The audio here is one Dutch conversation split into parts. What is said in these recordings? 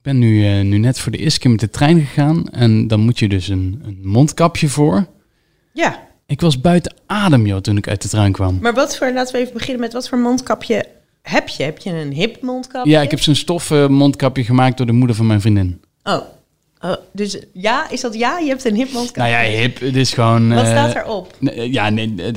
Ik ben nu, eh, nu net voor de eerste keer met de trein gegaan. En dan moet je dus een, een mondkapje voor. Ja, Ik was buiten adem, joh, toen ik uit de trein kwam. maar wat voor, laten we even beginnen met wat voor mondkapje heb je? Heb je een hip mondkapje? Ja, ik heb zo'n stoffen mondkapje gemaakt door de moeder van mijn vriendin. Oh, Oh, dus ja, is dat ja? Je hebt een hip mondkapje. Nou ja, hip, het is gewoon... Wat eh, staat erop? Ja, nee. eh,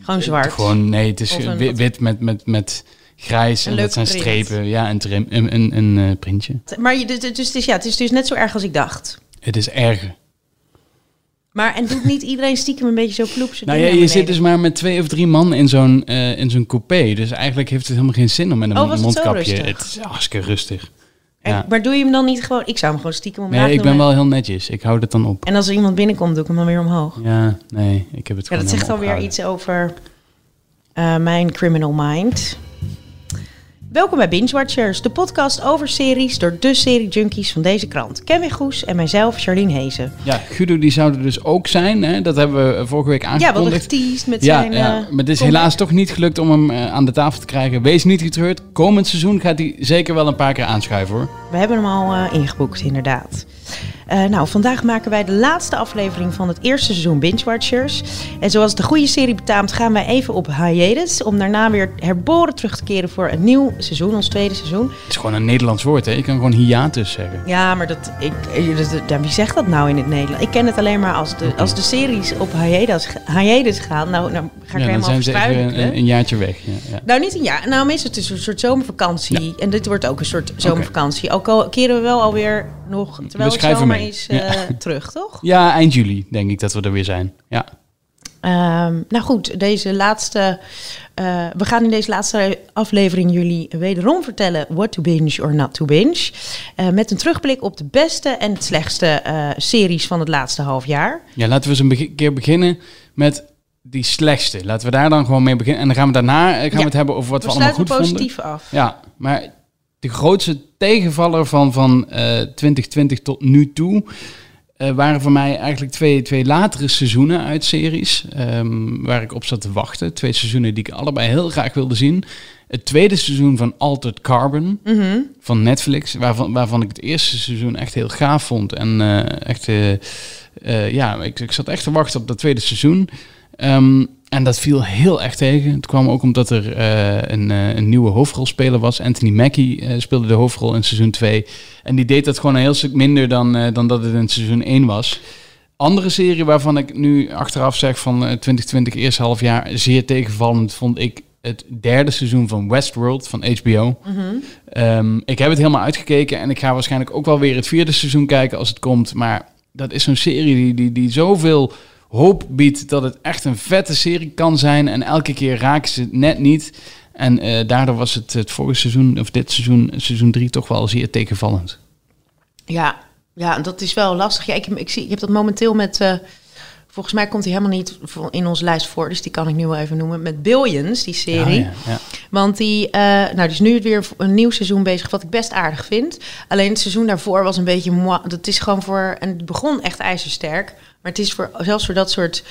Gewoon zwart? Gewoon, nee, het is Of een wi- wat- wit met, met, met grijs. En dat zijn print. strepen. Ja, een, trim, een, een, een eh, printje. Maar je, dus, dus, dus ja, het is dus net zo erg als ik dacht. Het is erger. Maar en doet niet iedereen stiekem een beetje zo ploep? Nou ja, je zit dus maar met twee of drie man in zo'n eh, in zo'n coupé. Dus eigenlijk heeft het helemaal geen zin om met een Oh, het mondkapje. rustig? Het is hartstikke rustig. Ja. Maar doe je hem dan niet gewoon... Ik zou hem gewoon stiekem omlaag Nee, ik ben wel heel netjes. Ik hou het dan op. En als er iemand binnenkomt, doe ik hem dan weer omhoog. Ja, nee, ik heb het Ja, gewoon dat zegt dan helemaal weer opgehouden. iets over eh, mijn criminal mind. Welkom bij Binge Watchers, de podcast over series door de serie junkies van deze krant. Kevin Goes en mijzelf, Charlene Hezen. Ja, Guido die zou er dus ook zijn. Hè? Dat hebben we vorige week Ja, we hadden aangekondigd. geteased met Ja, zijn... ja, eh, maar het is helaas toch niet gelukt om hem eh, aan de tafel te krijgen. Wees niet getreurd. Komend seizoen gaat hij zeker wel een paar keer aanschuiven hoor. We hebben hem al eh, ingeboekt, inderdaad. Eh, nou, vandaag maken wij de laatste aflevering van het eerste seizoen Binge Watchers. En zoals de goede serie betaamt, gaan wij even op hiatus... om daarna weer herboren terug te keren voor een nieuw seizoen, ons tweede seizoen. Het is gewoon een Nederlands woord hè. Je kan gewoon hiatus zeggen. Ja, maar dat, ik, eh, dat, dat- wie zegt dat nou in het Nederlands? Ik ken het alleen maar als de, als de series op hiatus, hiatus gaan. Nou, nou ga ik Ja, er dan helemaal zijn ze even een, een jaartje weg. Ja, ja. Nou, niet een jaar. Nou, is het dus een soort zomervakantie. En dit wordt ook een soort zomervakantie. Ook al keren we wel alweer nog, terwijl schrijven mee. eh, Ja. terug, toch? ja, eind juli denk ik dat we er weer zijn. Ja. Ehm, nou goed, deze laatste, eh, we gaan in deze laatste aflevering jullie wederom vertellen what to binge or not to binge. Eh, met een terugblik op de beste en het slechtste series van het laatste half jaar. ja, laten we eens een keer beginnen met die slechtste. Laten we daar dan gewoon mee beginnen. En dan gaan we daarna gaan we het hebben over wat we, we allemaal goed vonden. positief af. Ja, maar de grootste tegenvaller van, van eh 2020 tot nu toe eh, waren voor mij eigenlijk twee, twee latere seizoenen uit series ehm, waar ik op zat te wachten. Twee seizoenen die ik allebei heel graag wilde zien. Het tweede seizoen van Altered Carbon Mhm. van Netflix, waarvan, waarvan ik het eerste seizoen echt heel gaaf vond. En eh, echt, ja, ik, ik zat echt te wachten op dat tweede seizoen. Ehm, en dat viel heel erg tegen. Het kwam ook omdat er eh, een, eh, een nieuwe hoofdrolspeler was. Anthony Mackie eh, speelde de hoofdrol in seizoen 2. En die deed dat gewoon een heel stuk minder dan, dan dat het in seizoen 1 was. Andere serie waarvan ik nu achteraf zeg van eh, 2020, eerste half jaar, zeer tegenvallend vond ik het derde seizoen van Westworld van HBO. Ehm, ik heb het helemaal uitgekeken en ik ga waarschijnlijk ook wel weer het vierde seizoen kijken als het komt. Maar dat is zo'n serie die, die, die zoveel hoop biedt dat het echt een vette serie kan zijn. En elke keer raken ze het net niet. En eh, daardoor was het het vorige seizoen, of dit seizoen, seizoen 3, toch wel zeer tegenvallend. Ja, ja, dat is wel lastig. Ja, ik, ik, zie, ik heb dat momenteel met. eh, volgens mij komt hij helemaal niet in onze lijst voor, dus die kan ik nu wel even noemen. Met Billions, die serie. Ja, ja, ja. Want die, eh, nou, die is nu weer een nieuw seizoen bezig, wat ik best aardig vind. Alleen het seizoen daarvoor was een beetje moi. Dat is gewoon voor. En het begon echt ijzersterk. Maar het is voor zelfs voor dat soort.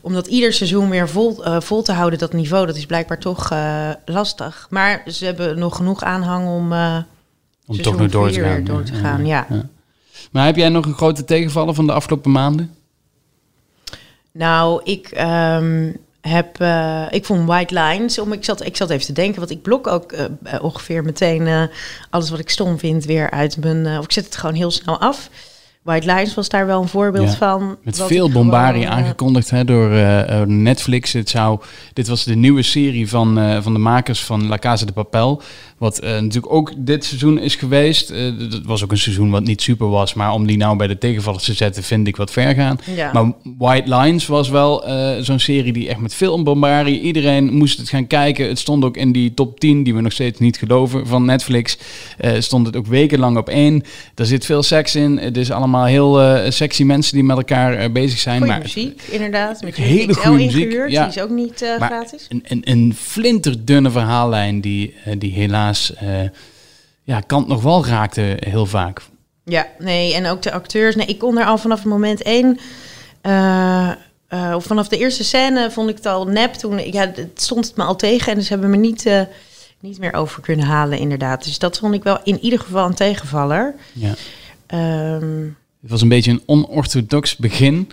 Om dat ieder seizoen weer vol, eh, vol te houden, dat niveau, dat is blijkbaar toch eh, lastig. Maar ze hebben nog genoeg aanhang om. eh, Om toch nog door te gaan. door te gaan, ja. Maar heb jij nog een grote tegenvaller van de afgelopen maanden? Nou, ik ehm, heb. ik vond White Lines. Om, ik, zat, ik zat even te denken, want ik blok ook ongeveer meteen alles wat ik stom vind weer uit mijn. of ik zet het gewoon heel snel af. White Lines was daar wel een voorbeeld Ja, van. Met veel bombarie gewoon, eh, aangekondigd hè, door eh, eh, Netflix. Het zou, dit was de nieuwe serie van, van de makers van La Casa de Papel. Wat eh, natuurlijk ook dit seizoen is geweest. Eh, d- Het was ook een seizoen wat niet super was. Maar om die nou bij de tegenvallers te zetten, vind ik wat ver gaan. Ja. Maar White Lines was wel eh, zo'n serie die echt met veel bombarie. Iedereen moest het gaan kijken. Het stond ook in die top 10, die we nog steeds niet geloven, van Netflix. Eh, stond het ook wekenlang op één. Er zit veel seks in. Het is allemaal heel eh, sexy mensen die met elkaar eh, bezig zijn. Goeie maar muziek, inderdaad. Met hele goede muziek, ingehuurd, ja. Die is ook niet eh, Maar gratis. Een, een, een flinterdunne verhaallijn die, eh, die helaas eh, ja, kant nog wel raakte heel vaak. Ja, nee, en ook de acteurs. Nee, ik kon er al vanaf moment één. eh, eh, of vanaf de eerste scène vond ik het al nep. Toen, ja, het stond het me al tegen en ze hebben me niet, niet meer over kunnen halen, inderdaad. Dus dat vond ik wel in ieder geval een tegenvaller. Ja. Ehm, Het was een beetje een onorthodox begin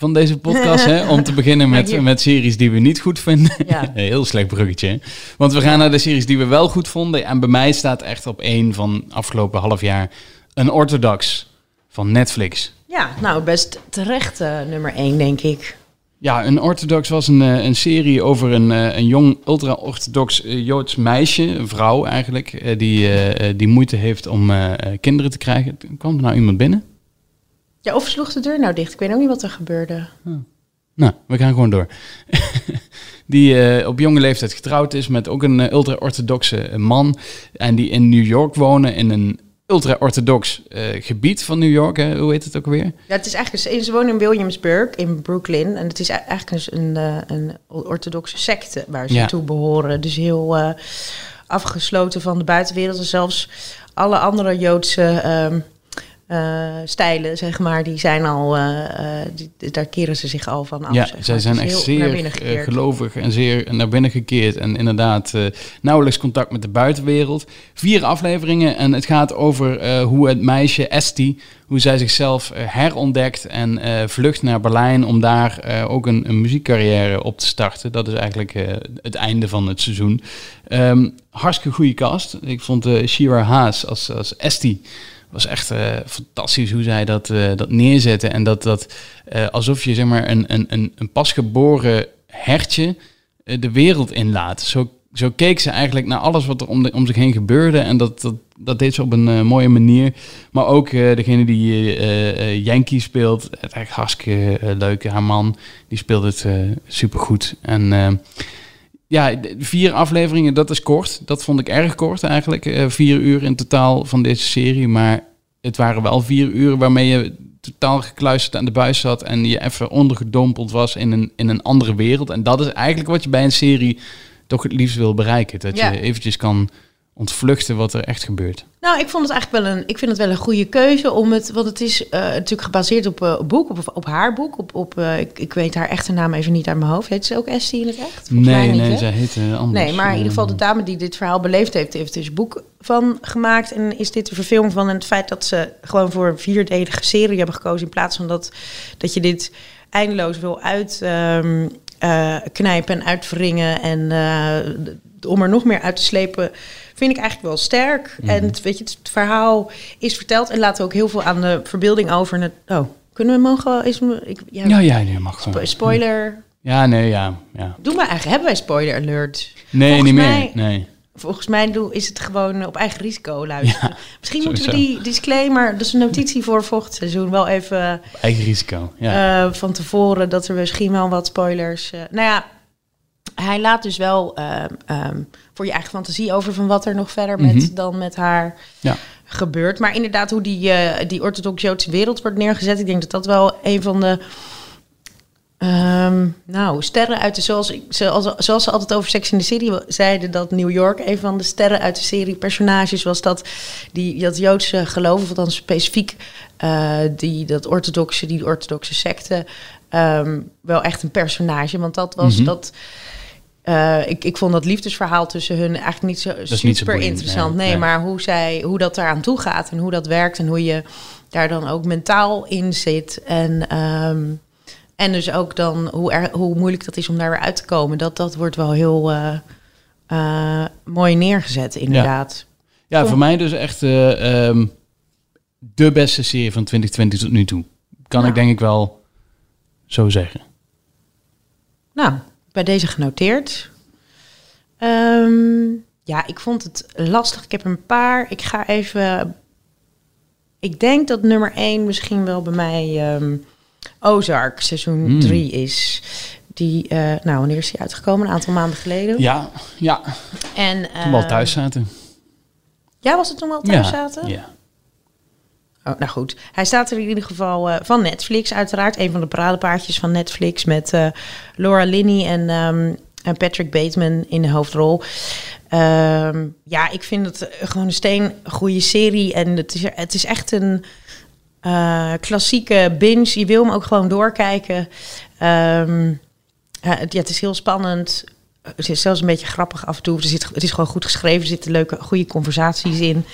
van deze podcast. hè? Om te beginnen met, met series die we niet goed vinden. Ja. Heel slecht bruggetje. hè? Want we gaan naar de series die we wel goed vonden. En bij mij staat echt op één van afgelopen half jaar een orthodox van Netflix. ja, nou, best terecht eh, nummer één, denk ik. Ja, een orthodox was een, eh, een serie over een, eh, een jong ultra-orthodox Joods meisje, een vrouw eigenlijk, die, die moeite heeft om kinderen te krijgen. Kwam er nou iemand binnen? Ja, of sloeg de deur nou dicht? Ik weet ook niet wat er gebeurde. Nou, we gaan gewoon door. die eh, op jonge leeftijd getrouwd is met ook een eh, ultra-orthodoxe eh, man. En die in New York wonen, in een ultra-orthodox gebied van New York. Hè? Hoe heet het ook weer? Ja, het is eigenlijk, ze wonen in Williamsburg, in Brooklyn. En het is e- eigenlijk een, een, een orthodoxe secte waar ze Ja. toe behoren. Dus heel afgesloten van de buitenwereld. En zelfs alle andere Joodse ehm, eh, stijlen, zeg maar, die zijn al, eh, eh, die, daar keren ze zich al van af. ja, zeg maar. zij zijn echt zeer gelovig en zeer naar binnen gekeerd. En inderdaad nauwelijks contact met de buitenwereld. Vier afleveringen en het gaat over hoe het meisje Esti, hoe zij zichzelf herontdekt en vlucht naar Berlijn om daar ook een, een muziekcarrière op te starten. Dat is eigenlijk het einde van het seizoen. Ehm hartstikke goede cast. Ik vond Shira Haas als, als Esti was echt eh, fantastisch hoe zij dat, eh, dat neerzette. En dat, dat eh, alsof je zeg maar een, een, een, een pasgeboren hertje de wereld inlaat. Zo, zo keek ze eigenlijk naar alles wat er om, de, om zich heen gebeurde. En dat, dat, dat deed ze op een mooie manier. Maar ook degene die Yankee speelt, het echt hartstikke eh, leuk. Haar man, die speelt het supergoed. En ja, vier afleveringen, dat is kort. Dat vond ik erg kort eigenlijk. Eh, vier uur in totaal van deze serie. Maar het waren wel vier uur waarmee je totaal gekluisterd aan de buis zat. En je even ondergedompeld was in een, in een andere wereld. En dat is eigenlijk wat je bij een serie toch het liefst wil bereiken. Dat Ja. je eventjes kan ontvluchten wat er echt gebeurt. Nou, ik vond het eigenlijk wel een, ik vind het wel een goede keuze om het, want het is eh, natuurlijk gebaseerd op een boek, op, op haar boek, op, op eh, ik, ik weet haar echte naam even niet uit mijn hoofd. Heet ze ook Estie in het echt? Volgens mij nee, niet, nee, hè? zij heet anders. Nee, maar in ieder geval de dame die dit verhaal beleefd heeft, heeft dus een boek van gemaakt. En is dit een verfilming van en het feit dat ze gewoon voor een vierdelige serie hebben gekozen... in plaats van dat, dat je dit eindeloos wil uitknijpen knijpen en uitwringen... en om er nog meer uit te slepen, vind ik eigenlijk wel sterk. Mhm. En het, weet je, het verhaal is verteld en laten we ook heel veel aan de verbeelding over... En het, oh, kunnen we mogen... Is, me- ik, ja, Ja, ja, nee, mag gewoon. spo- spoiler... Ja, nee, ja. ja. Doe maar eigenlijk, hebben wij spoiler alert? Nee, Volgens niet mij- meer. Nee. Volgens mij doe- is het gewoon op eigen risico luisteren. Misschien moeten we die disclaimer, dus een notitie voor volgend seizoen, wel even Eigen risico. Ja. eh, van tevoren dat er misschien wel wat spoilers. eh nou ja, hij laat dus wel eh, ehm, voor je eigen fantasie over van wat er nog verder met, Mhm. dan met haar Ja. gebeurt. Maar inderdaad, hoe die, eh, die orthodox-Joodse wereld wordt neergezet, ik denk dat dat wel een van de. ehm, nou, sterren uit de. Zoals, ik- zoals, zoals ze altijd over Sex in the City zeiden, dat New York een van de sterren uit de serie personages was. Dat die dat Joodse geloof, of dan specifiek eh, die, dat orthodoxe, die orthodoxe secte, ehm, wel echt een personage. Want dat was Mhm. dat. Eh, ik, ik vond dat liefdesverhaal tussen hun eigenlijk niet zo niet super zo boeiend, interessant. nee, maar hoe, zij, hoe dat eraan toe gaat en hoe dat werkt en hoe je daar dan ook mentaal in zit. En, ehm, en dus ook dan hoe, er, hoe moeilijk dat is om daar weer uit te komen. Dat, dat wordt wel heel eh, eh, mooi neergezet, inderdaad. Ja, voor mij dus echt eh, ehm, de beste serie van 2020 tot nu toe. Kan Nou. ik denk ik wel zo zeggen. Nou, bij deze genoteerd. Ehm, ja, ik vond het lastig. Ik heb een paar. Ik ga even. Ik denk dat nummer 1 misschien wel bij mij ehm, Ozark seizoen Hmm. 3 is. Die, eh, nou, wanneer is die uitgekomen? Een aantal maanden geleden. Ja, ja. En, Toen we al ehm, thuis zaten. Ja, was het toen we al thuis ja. zaten? Ja. Oh, nou goed. Hij staat er in ieder geval eh, van Netflix, uiteraard. Een van de paradepaardjes van Netflix met eh, Laura Linney en, ehm, en Patrick Bateman in de hoofdrol. Ehm, ja, ik vind het eh, gewoon een steen goede serie. En het is, het is echt een klassieke binge. Je wil hem ook gewoon doorkijken. Ehm, ja, het is heel spannend. Het is zelfs een beetje grappig af en toe. Zit, het is gewoon goed geschreven. Er zitten leuke, goede conversaties in.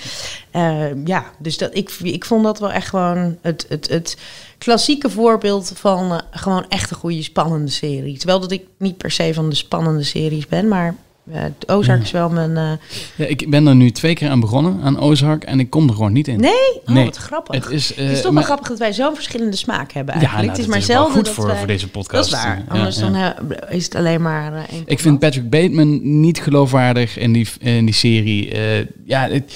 Uh, ja, dus dat, ik, ik vond dat wel echt gewoon het, het, het klassieke voorbeeld van uh, gewoon echt een goede spannende serie. Terwijl dat ik niet per se van de spannende series ben, maar uh, Ozark is wel mijn... Uh... Ja, ik ben er nu twee keer aan begonnen, aan Ozark, en ik kom er gewoon niet in. Nee? Oh, nee. wat grappig. Het is, uh, het is toch maar... wel grappig dat wij zo'n verschillende smaak hebben eigenlijk. Ja, nou, het is maar zelden goed voor, wij... voor deze podcast. Dat is waar. Anders Dan is het alleen maar Ik vind Patrick Bateman niet geloofwaardig in die, in die serie. ja, het,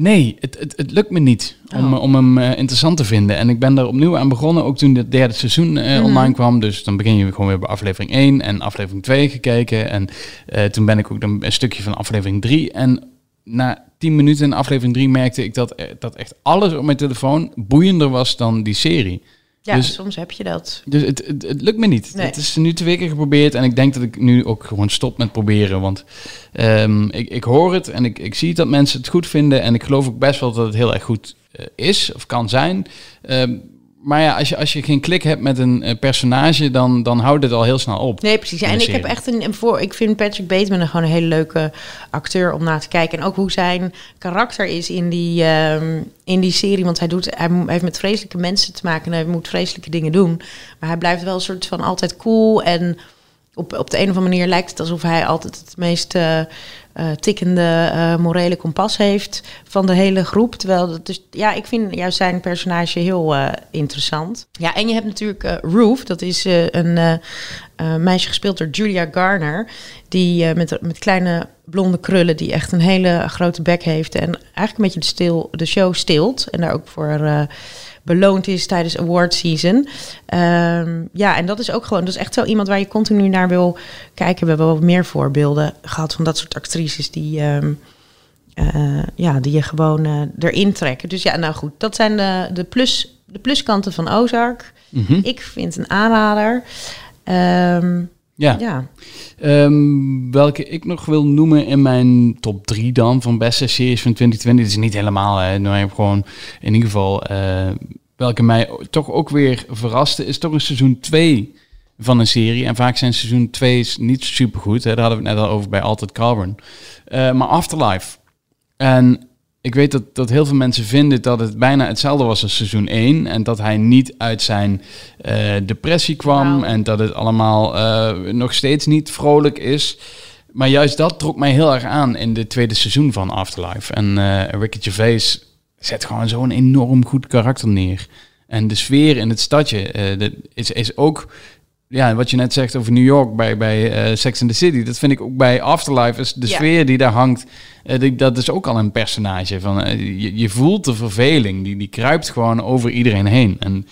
Nee, het, het, het lukt me niet om, oh. om hem uh, interessant te vinden. En ik ben daar opnieuw aan begonnen, ook toen het derde seizoen uh, mm online kwam. Dus dan begin je gewoon weer bij aflevering 1 en aflevering 2 gekeken. En uh, toen ben ik ook een, een stukje van aflevering 3. En na 10 minuten in aflevering 3 merkte ik dat, dat echt alles op mijn telefoon boeiender was dan die serie. Ja, dus, soms heb je dat. Dus het, het, het lukt me niet. Het is nu twee keer geprobeerd en ik denk dat ik nu ook gewoon stop met proberen. Want um, ik, ik hoor het en ik, ik zie dat mensen het goed vinden. En ik geloof ook best wel dat het heel erg goed uh, is of kan zijn. Um, maar ja, als je, als je geen klik hebt met een uh, personage, dan, dan houdt het al heel snel op. Nee, precies. En ik heb echt een, een, voor. Ik vind Patrick Bateman gewoon een hele leuke acteur om naar te kijken. En ook hoe zijn karakter is in die, um, in die serie. Want hij, doet, hij heeft met vreselijke mensen te maken en hij moet vreselijke dingen doen. Maar hij blijft wel een soort van altijd cool. En op, op de een of andere manier lijkt het alsof hij altijd het meest. Uh, uh, tikkende uh, morele kompas heeft van de hele groep. Terwijl dat dus, ja, ik vind juist zijn personage heel interessant. Ja, en je hebt natuurlijk Roof, dat is een meisje gespeeld door Julia Garner, die met, met kleine blonde krullen, die echt een hele grote bek heeft en eigenlijk een beetje de, stil, de show stilt en daar ook voor beloond is tijdens award season. Um, ja, en dat is ook gewoon, dat is echt zo iemand waar je continu naar wil kijken. We hebben wel meer voorbeelden gehad van dat soort actrices die, um, uh, ja, die je gewoon uh, erin trekken. Dus ja, nou goed, dat zijn de, de, plus, de pluskanten van Ozark. Mm -hmm. Ik vind een aanrader. Um, ja. ja. Um, welke ik nog wil noemen in mijn top 3 dan van beste series van 2020. Het is niet helemaal, hè. Nou, heb gewoon in ieder geval... Uh, welke mij toch ook weer verraste, is toch een seizoen 2 van een serie. En vaak zijn seizoen 2's niet super goed. Daar hadden we het net al over bij Altered Carbon. Uh, maar Afterlife. En ik weet dat, dat heel veel mensen vinden dat het bijna hetzelfde was als seizoen 1. En dat hij niet uit zijn uh, depressie kwam. Wow. En dat het allemaal uh, nog steeds niet vrolijk is. Maar juist dat trok mij heel erg aan in de tweede seizoen van Afterlife. En uh, Ricky Gervais zet gewoon zo'n enorm goed karakter neer. En de sfeer in het stadje uh, is, is ook ja, wat je net zegt over New York bij, bij uh, Sex and the City, dat vind ik ook bij Afterlife. Is de ja. sfeer die daar hangt, uh, die, dat is ook al een personage. Van, uh, je, je, voelt de verveling, die, die kruipt gewoon over iedereen heen. En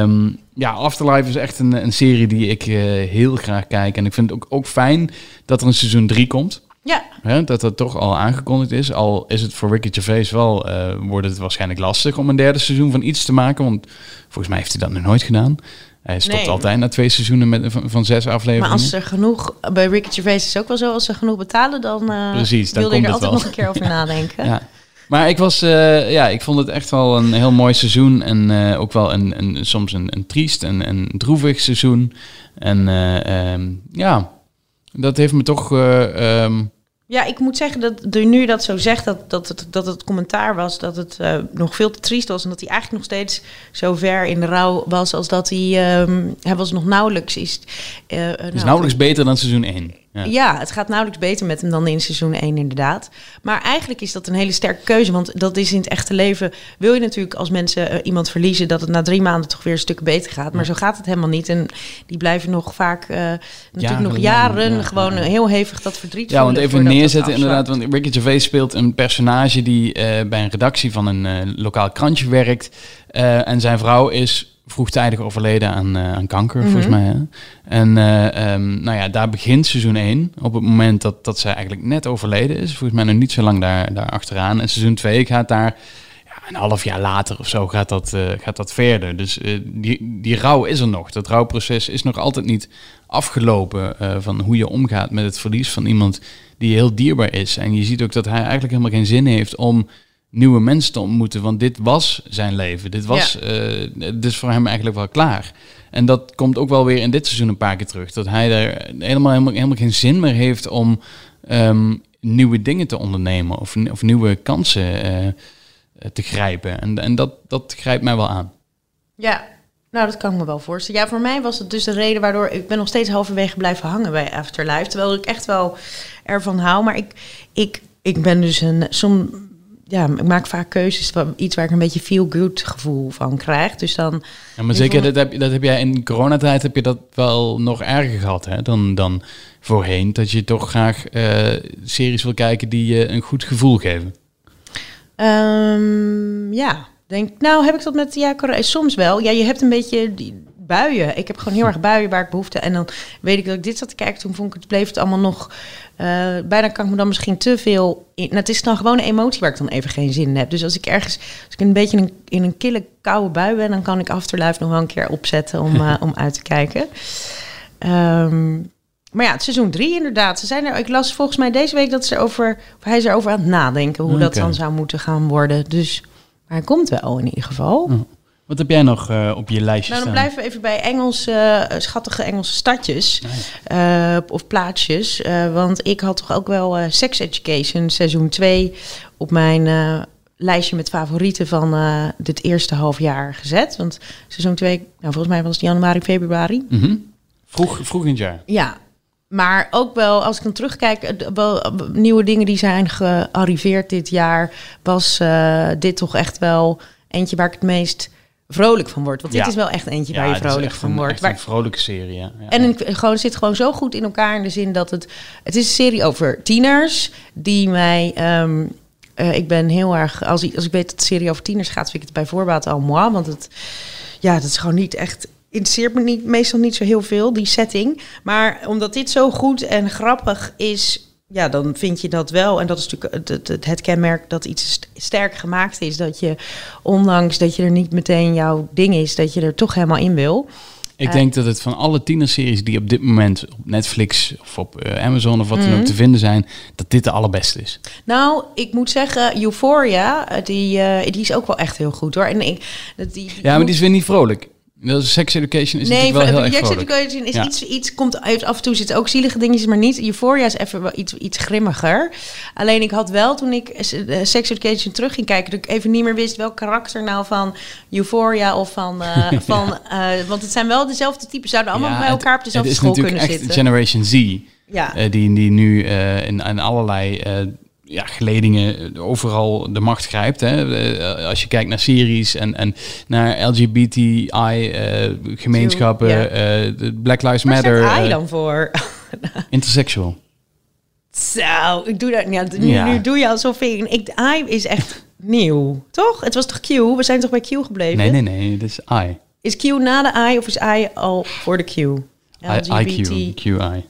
um, ja, Afterlife is echt een, een serie die ik heel graag kijk. En ik vind het ook, ook fijn dat er een seizoen 3 komt. Ja. Hè, dat dat toch al aangekondigd is. Al is het voor Ricky Gervais wel, wordt het waarschijnlijk lastig om een derde seizoen van iets te maken. Want volgens mij heeft hij dat nog nooit gedaan. Hij stopt nee. altijd na twee seizoenen met, van, van, zes afleveringen. Maar als er genoeg... Bij Ricky Gervais is het ook wel zo. Als ze genoeg betalen, dan uh, Precies, dan wil je er altijd wel. nog een keer over nadenken. ja. Maar ik, was, uh, ja, ik vond het echt wel een heel mooi seizoen. En uh, ook wel een, een, soms een, een triest en een droevig seizoen. En um, ja, dat heeft me toch... Um, ja, ik moet zeggen dat nu je dat zo zegt, dat, dat, het, dat het commentaar was dat het uh, nog veel te triest was. En dat hij eigenlijk nog steeds zo ver in de rouw was als dat hij. Um, hij was nog nauwelijks. Is, uh, is nauwelijks beter dan seizoen 1. Ja. ja. het gaat nauwelijks beter met hem dan in seizoen 1 inderdaad. Maar eigenlijk is dat een hele sterke keuze. Want dat is in het echte leven... wil je natuurlijk als mensen uh, iemand verliezen... dat het na drie maanden toch weer een stuk beter gaat. Maar ja. zo gaat het helemaal niet. En die blijven nog vaak... Uh, natuurlijk nog jaren ja, gewoon heel hevig dat verdriet Ja, want even neerzetten inderdaad. Want Ricky Gervais speelt een personage... die uh, bij een redactie van een lokaal krantje werkt. en zijn vrouw is vroegtijdig overleden aan, uh, aan kanker, mm -hmm. volgens mij. Hè? En uh, um, nou ja, daar begint seizoen 1. Op het moment dat, dat zij eigenlijk net overleden is. Volgens mij nog niet zo lang daar, daar achteraan. En seizoen 2 gaat daar ja, een half jaar later of zo gaat dat, uh, gaat dat verder. Dus die, die rouw is er nog. Dat rouwproces is nog altijd niet afgelopen van hoe je omgaat met het verlies van iemand die heel dierbaar is. En je ziet ook dat hij eigenlijk helemaal geen zin heeft om nieuwe mensen te ontmoeten. Want dit was zijn leven. Dit was dus voor hem eigenlijk wel klaar. En dat komt ook wel weer in dit seizoen een paar keer terug. Dat hij er helemaal, helemaal, helemaal geen zin meer heeft om ehm, nieuwe dingen te ondernemen of, of nieuwe kansen eh, te grijpen. En, en dat, dat grijpt mij wel aan. Ja, nou, dat kan ik me wel voorstellen. Ja, voor mij was het dus de reden waardoor ik ben nog steeds halverwege blijven hangen bij Afterlife. Terwijl ik echt wel ervan hou. Maar ik, ik, ik ben dus een. Som, ja, ik maak vaak keuzes van iets waar ik een beetje feel good gevoel van krijg. Dus dan. Ja, maar zeker, dat heb, dat heb jij in coronatijd heb je dat wel nog erger gehad hè, dan, dan voorheen. Dat je toch graag uh, series wil kijken die je een goed gevoel geven. Um, ja, denk, nou heb ik dat met ja, soms wel. Ja, je hebt een beetje die buien. Ik heb gewoon heel erg buien waar ik behoefte. En dan weet ik dat ik dit zat te kijken. Toen vond ik het bleef het allemaal nog. Uh, bijna kan ik me dan misschien te veel. In, nou, het is dan gewoon een emotie waar ik dan even geen zin in heb. Dus als ik ergens, als ik een beetje in een, in een kille koude bui ben, dan kan ik Afterlife nog wel een keer opzetten om, uh, om uit te kijken. Um, maar ja, het seizoen drie inderdaad. Ze zijn er, ik las volgens mij deze week dat ze over, hij is erover aan het nadenken hoe dat dan zou moeten gaan worden. Dus maar hij komt wel in ieder geval. Wat heb jij nog uh, op je lijstje nou, dan staan? blijven we even bij Engelse, uh, schattige Engelse stadjes uh, of plaatsjes. want ik had toch ook wel Sex Education seizoen 2 op mijn lijstje met favorieten van dit eerste half jaar gezet. Want seizoen 2, nou, volgens mij was het januari, februari. Mm -hmm. vroeg, vroeg in het jaar. Ja, maar ook wel, als ik dan terugkijk, wel nieuwe dingen die zijn gearriveerd dit jaar, was uh, dit toch echt wel eentje waar ik het meest vrolijk van word. Want Ja. dit is wel echt eentje waar je het is vrolijk van een, wordt. echt Waar- een vrolijke serie, ja. en het gewoon, zit gewoon zo goed in elkaar in de zin dat het... Het is een serie over tieners die mij... ehm, eh, ik ben heel erg... Als ik, als ik weet dat de serie over tieners gaat, vind ik het bij voorbaat al moi. Want het, ja, dat is gewoon niet echt... Interesseert me niet, meestal niet zo heel veel, die setting. Maar omdat dit zo goed en grappig is... Ja, dan vind je dat wel. En dat is natuurlijk het, het, het, kenmerk dat iets st- sterk gemaakt is. Dat je, ondanks dat je er niet meteen jouw ding is, dat je er toch helemaal in wil. Ik Eh. denk dat het van alle tienerseries die op dit moment op Netflix of op eh, Amazon of wat dan Mhm. ook te vinden zijn, dat dit de allerbeste is. Nou, ik moet zeggen, Euphoria, die, eh, die is ook wel echt heel goed hoor. En ik, dat die, Ja, maar die is weer niet vrolijk. Sex Education is nee, wel heel erg vrolijk. Education is Ja. iets, iets komt uit. Af en toe zitten ook zielige dingetjes, maar niet. Euphoria is even wel iets, iets grimmiger. Alleen ik had wel toen ik eh, Sex Education terug ging kijken, dat ik even niet meer wist welk karakter nou van Euphoria of van. eh, van eh, want het zijn wel dezelfde typen, zouden allemaal Ja, bij het- elkaar op dezelfde het is school natuurlijk kunnen echt zitten. Generation Z. ja. die, die nu in, in allerlei ja, geledingen eh, overal de macht grijpt. Hè? Eh, als je kijkt naar series en, en naar LGBTI-gemeenschappen, eh, de Black Lives Waar Matter, staat I dan voor? intersexual. Zo, ik doe dat. Ja, nu, Ja. nu doe je alsof ik. ik I is echt nieuw, toch? Het was toch Q? We zijn toch bij Q gebleven? Nee, nee, nee, dit is I. Is Q na de I of is I al voor de Q? I- IQ, QI.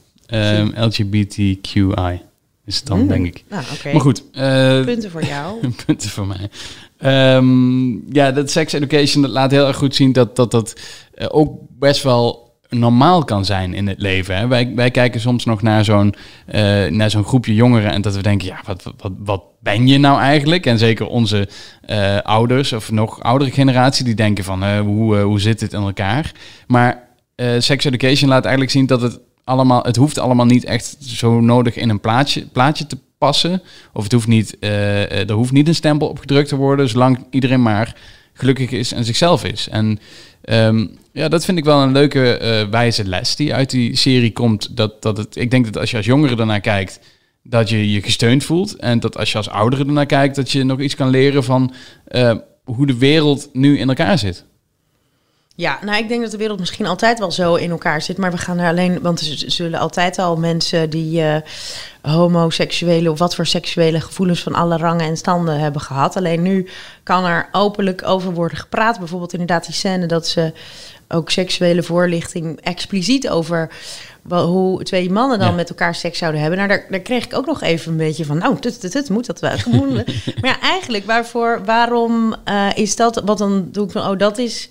LGBTQI is het dan, Hmm. denk ik. Nou, oké. Maar goed, eh, Punten voor jou. punten voor mij. Ehm, ja, dat sex education dat laat heel erg goed zien dat dat, dat eh, ook best wel normaal kan zijn in het leven. Hè? Wij, wij kijken soms nog naar zo'n eh, naar zo'n groepje jongeren en dat we denken, ja, wat, wat, wat ben je nou eigenlijk? En zeker onze ouders of nog oudere generatie, die denken van, hoe, hoe zit dit in elkaar? Maar sex education laat eigenlijk zien dat het allemaal, het hoeft allemaal niet echt zo nodig in een plaatje, plaatje te passen. Of het hoeft niet, eh, er hoeft niet een stempel op gedrukt te worden, zolang iedereen maar gelukkig is en zichzelf is. En ehm, ja, dat vind ik wel een leuke eh, wijze les die uit die serie komt. Dat, dat het, ik denk dat als je als jongere ernaar kijkt, dat je je gesteund voelt. En dat als je als oudere ernaar kijkt, dat je nog iets kan leren van eh, hoe de wereld nu in elkaar zit. Ja, nou, ik denk dat de wereld misschien altijd wel zo in elkaar zit. Maar we gaan er alleen. Want er zullen altijd al mensen die eh, homoseksuele of wat voor seksuele gevoelens van alle rangen en standen hebben gehad. Alleen nu kan er openlijk over worden gepraat. Bijvoorbeeld inderdaad die scène dat ze ook seksuele voorlichting expliciet over wel, hoe twee mannen dan Ja. met elkaar seks zouden hebben. Nou, daar, daar kreeg ik ook nog even een beetje van, nou, dit moet dat wel. maar ja, eigenlijk, waarvoor, waarom eh, is dat? Wat dan doe ik van, oh, dat is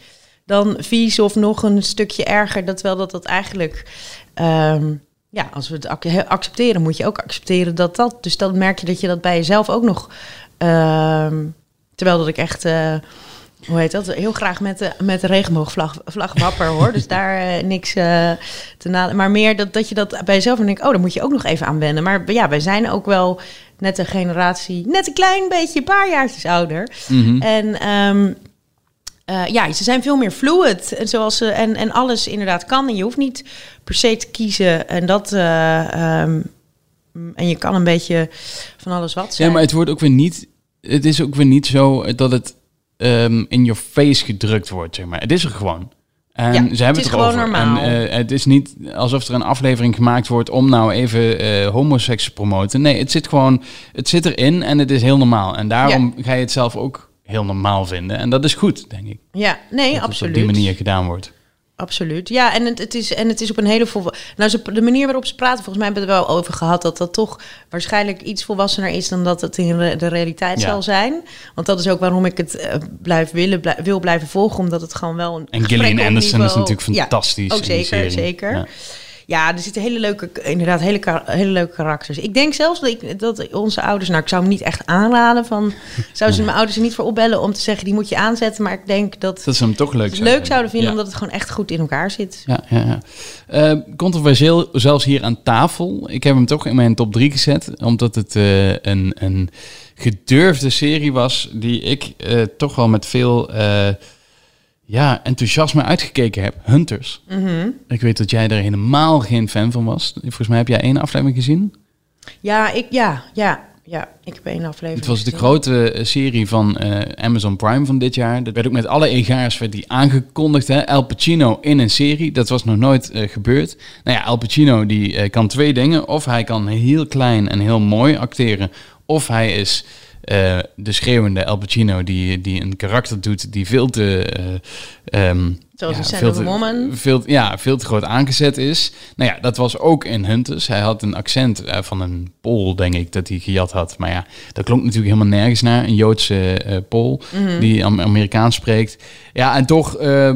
dan vies of nog een stukje erger. Dat wel dat dat eigenlijk, ehm, ja, als we het ac- accepteren, moet je ook accepteren dat dat. Dus dan merk je dat je dat bij jezelf ook nog ehm, Terwijl dat ik echt, eh, hoe heet dat, heel graag met de, met de regenboogvlag vlag wapper hoor. Dus daar eh, niks eh, te nadelen. Maar meer dat, dat je dat bij jezelf dan denkt, oh, daar moet je ook nog even aan wennen. Maar ja, wij zijn ook wel net een generatie, net een klein beetje, een paar jaartjes ouder. Mhm. En ehm, eh, ja, ze zijn veel meer fluid. En, zoals ze, en, en alles inderdaad kan. En je hoeft niet per se te kiezen. En dat. eh, ehm, en je kan een beetje van alles wat zijn. Ja, maar het wordt ook weer niet. Het is ook weer niet zo dat het ehm, in your face gedrukt wordt, zeg maar. Het is er gewoon. En Ja, ze het hebben is het erover. gewoon normaal. En eh, het is niet alsof er een aflevering gemaakt wordt om nou even eh homoseks te promoten. Nee, het zit gewoon, het zit erin en het is heel normaal. En daarom ga je het zelf ook heel normaal vinden. En dat is goed, denk ik. ja, nee, dat absoluut. op die manier gedaan wordt. Absoluut. Ja, en het, het, is, en het is op een hele vol. Nou, ze, de manier waarop ze praten, volgens mij hebben we het er wel over gehad dat dat toch waarschijnlijk iets volwassener is dan dat het in de realiteit Ja. zal zijn. Want dat is ook waarom ik het eh, blijf willen, blij- wil blijven volgen, omdat het gewoon wel een. En Gillian Anderson is natuurlijk Ja, fantastisch. ook in die zeker, zeker. Ja. Ja, er zitten hele leuke, inderdaad, hele, hele leuke karakters. Ik denk zelfs dat, ik, dat onze ouders, nou, ik zou hem niet echt aanraden van, zouden ze mijn ouders er niet voor opbellen om te zeggen, die moet je aanzetten. Maar ik denk dat Dat ze hem toch leuk leuk zouden vinden, Ja. omdat het gewoon echt goed in elkaar zit. Ja, ja, ja. Eh, controversieel, zelfs hier aan tafel. Ik heb hem toch in mijn top 3 gezet, omdat het eh, een, een gedurfde serie was die ik eh, toch wel met veel eh, ja, enthousiasme uitgekeken heb. Hunters. Mhm. Ik weet dat jij er helemaal geen fan van was. Volgens mij heb jij één aflevering gezien. Ja, ik, ja, ja, ja. Ik heb één aflevering. Het was de grote eh, serie van eh, Amazon Prime van dit jaar. Dat werd ook met alle egaars werd die aangekondigd. Hè? Al Pacino in een serie. Dat was nog nooit eh, gebeurd. Nou ja, Al Pacino die kan twee dingen. Of hij kan heel klein en heel mooi acteren. Of hij is eh, de schreeuwende Al Pacino die, die een karakter doet die veel te... eh, ehm, Zoals een veel Sand of te- a Woman. Veel, ja, veel te groot aangezet is. Nou ja, dat was ook in Hunters. Hij had een accent eh, van een Pool, denk ik, dat hij gejat had. Maar ja, dat klonk natuurlijk helemaal nergens naar. Een Joodse eh Pool Mhm. die Am- Amerikaans spreekt. Ja, en toch eh,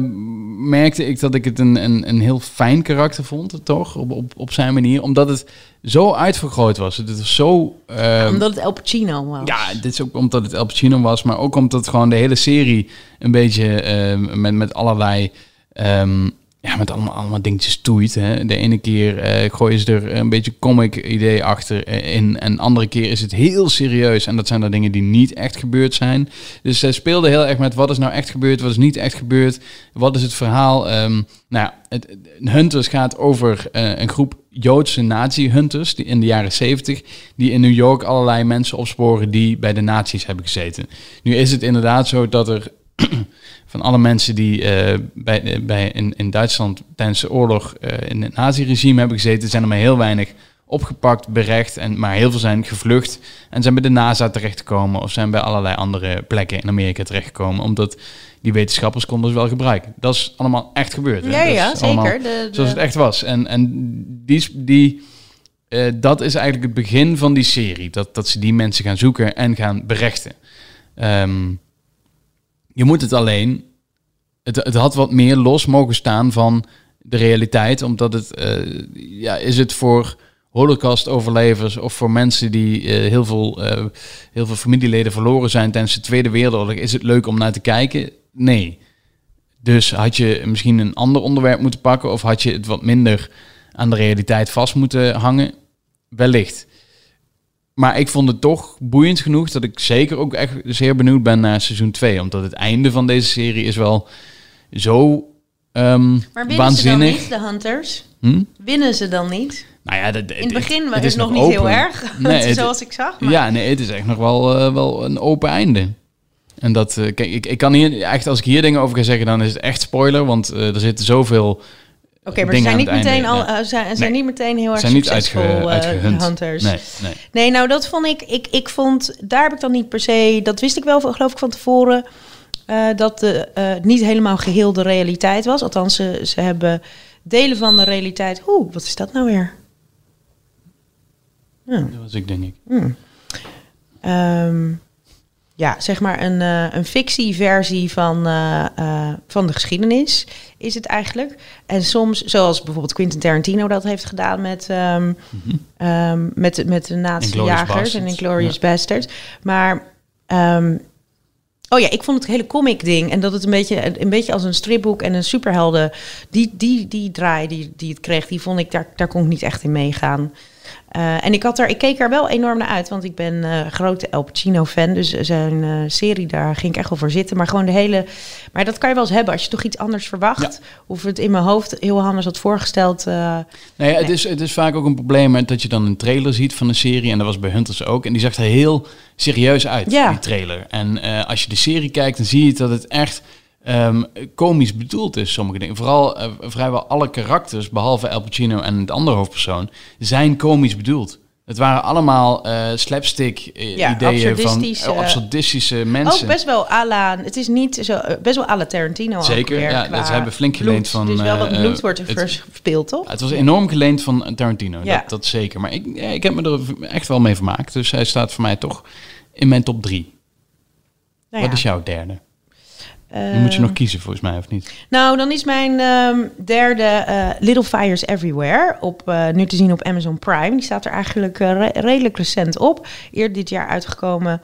merkte ik dat ik het een, een, een heel fijn karakter vond, toch? Op, op, op zijn manier. Omdat het zo uitvergroot was. Het was zo... eh, Omdat het El Pacino was. ja, dit is ook omdat het El Pacino was, maar ook omdat gewoon de hele serie een beetje ehm, met, met allerlei, ehm, ja, met allemaal, allemaal dingetjes toeit. Hè. De ene keer eh, gooien ze er een beetje comic idee achter eh, in en de andere keer is het heel serieus. En dat zijn dan dingen die niet echt gebeurd zijn. Dus zij speelde heel erg met wat is nou echt gebeurd, wat is niet echt gebeurd, wat is het verhaal. Ehm, nou het- Hunters gaat over eh, een groep Joodse nazi-hunters die in de jaren 70 die in New York allerlei mensen opsporen die bij de nazi's hebben gezeten. Nu is het inderdaad zo dat er van alle mensen die eh, bij, eh, bij in, in Duitsland tijdens de oorlog eh, in het nazi-regime hebben gezeten, zijn er maar heel weinig opgepakt, berecht, en, maar heel veel zijn gevlucht en zijn bij de NASA terechtgekomen of zijn bij allerlei andere plekken in Amerika terechtgekomen, omdat die wetenschappers konden ze wel gebruiken. Dat is allemaal echt gebeurd. hè. ja, Dat ja allemaal zeker. De, de- Zoals het echt was. En, en die, die, dat is eigenlijk het begin van die serie. Dat, dat ze die mensen gaan zoeken en gaan berechten. Ehm, je moet het alleen... Het, het had wat meer los mogen staan van de realiteit. Omdat het... eh, ja, is het voor holocaust-overlevers... of voor mensen die eh, heel, veel, eh, heel veel familieleden verloren zijn... tijdens de Tweede Wereldoorlog... is het leuk om naar te kijken? Nee. Dus had je misschien een ander onderwerp moeten pakken of had je het wat minder aan de realiteit vast moeten hangen? Wellicht. Maar ik vond het toch boeiend genoeg dat ik zeker ook echt zeer benieuwd ben naar seizoen 2. Omdat het einde van deze serie is wel zo ehm maar winnen waanzinnig. ze dan niet, de Hunters? Hm? Winnen ze dan niet? Nou ja, dat, In het begin was het het, is nog nog niet heel erg, Nee, het- zoals ik zag. Maar Ja, nee, het is echt nog wel, eh, wel een open einde. En dat, eh, kijk, ik, ik kan hier, echt als ik hier dingen over ga zeggen, dan is het echt spoiler, want eh, er zitten zoveel Oké, maar ze zijn niet, einde, meteen al, eh, zijn, zijn Nee. niet meteen heel erg zijn niet succesvol, uitge, eh. Hunters. Nee, nee. Nee, nou dat vond ik, ik, ik vond, daar heb ik dan niet per se, dat wist ik wel geloof ik van tevoren, eh, dat de, niet helemaal geheel de realiteit was. Althans, ze, ze hebben delen van de realiteit. Oeh, wat is dat nou weer? Dat was ik, denk ik. Hmm. Ehm, ja, zeg maar een, eh, een fictieversie van, eh, eh, van de geschiedenis is het eigenlijk. En soms, zoals bijvoorbeeld Quentin Tarantino dat heeft gedaan met, ehm, ehm, met, de- met de nazi-jagers en Bastards, Inglourious Bastards. Maar ehm, Oh ja, ik vond het hele comic ding en dat het een beetje, een beetje als een stripboek en een superhelden, die, die, die draai die, die het kreeg, die vond ik, daar, daar kon ik niet echt in meegaan. Uh, en ik, had er, ik keek er wel enorm naar uit, want ik ben uh, grote El Pacino-fan. Dus zijn uh, serie, daar ging ik echt wel voor zitten. Maar gewoon de hele... Maar dat kan je wel eens hebben als je toch iets anders verwacht. Ja. Of het in mijn hoofd heel anders had voorgesteld. nee, nee. Het, is, het is vaak ook een probleem dat je dan een trailer ziet van een serie. En dat was bij Hunters ook. En die zag er heel serieus uit, ja. die trailer. En als je de serie kijkt, dan zie je dat het echt um, komisch bedoeld is, sommige dingen. Vooral uh, vrijwel alle karakters, behalve El Pacino en de andere hoofdpersoon, zijn komisch bedoeld. Het waren allemaal uh, slapstick ja, ideeën van uh, absurdistische mensen. Ook best wel à la, het is niet zo, best wel à la Tarantino. Zeker, ja, dat ze hebben flink geleend van. Dus wel wat bloed wordt er verspeeld, toch? Het was enorm geleend van Tarantino, ja. dat, dat zeker. Maar ik, ik heb me er echt wel mee vermaakt. Dus hij staat voor mij toch in mijn top drie. Nou Wat is jouw derde? Moet je nog kiezen volgens mij, of niet? Nou, dan is mijn um, derde uh, Little Fires Everywhere op, uh, nu te zien op Amazon Prime. Die staat er eigenlijk uh, re redelijk recent op. Eerder dit jaar uitgekomen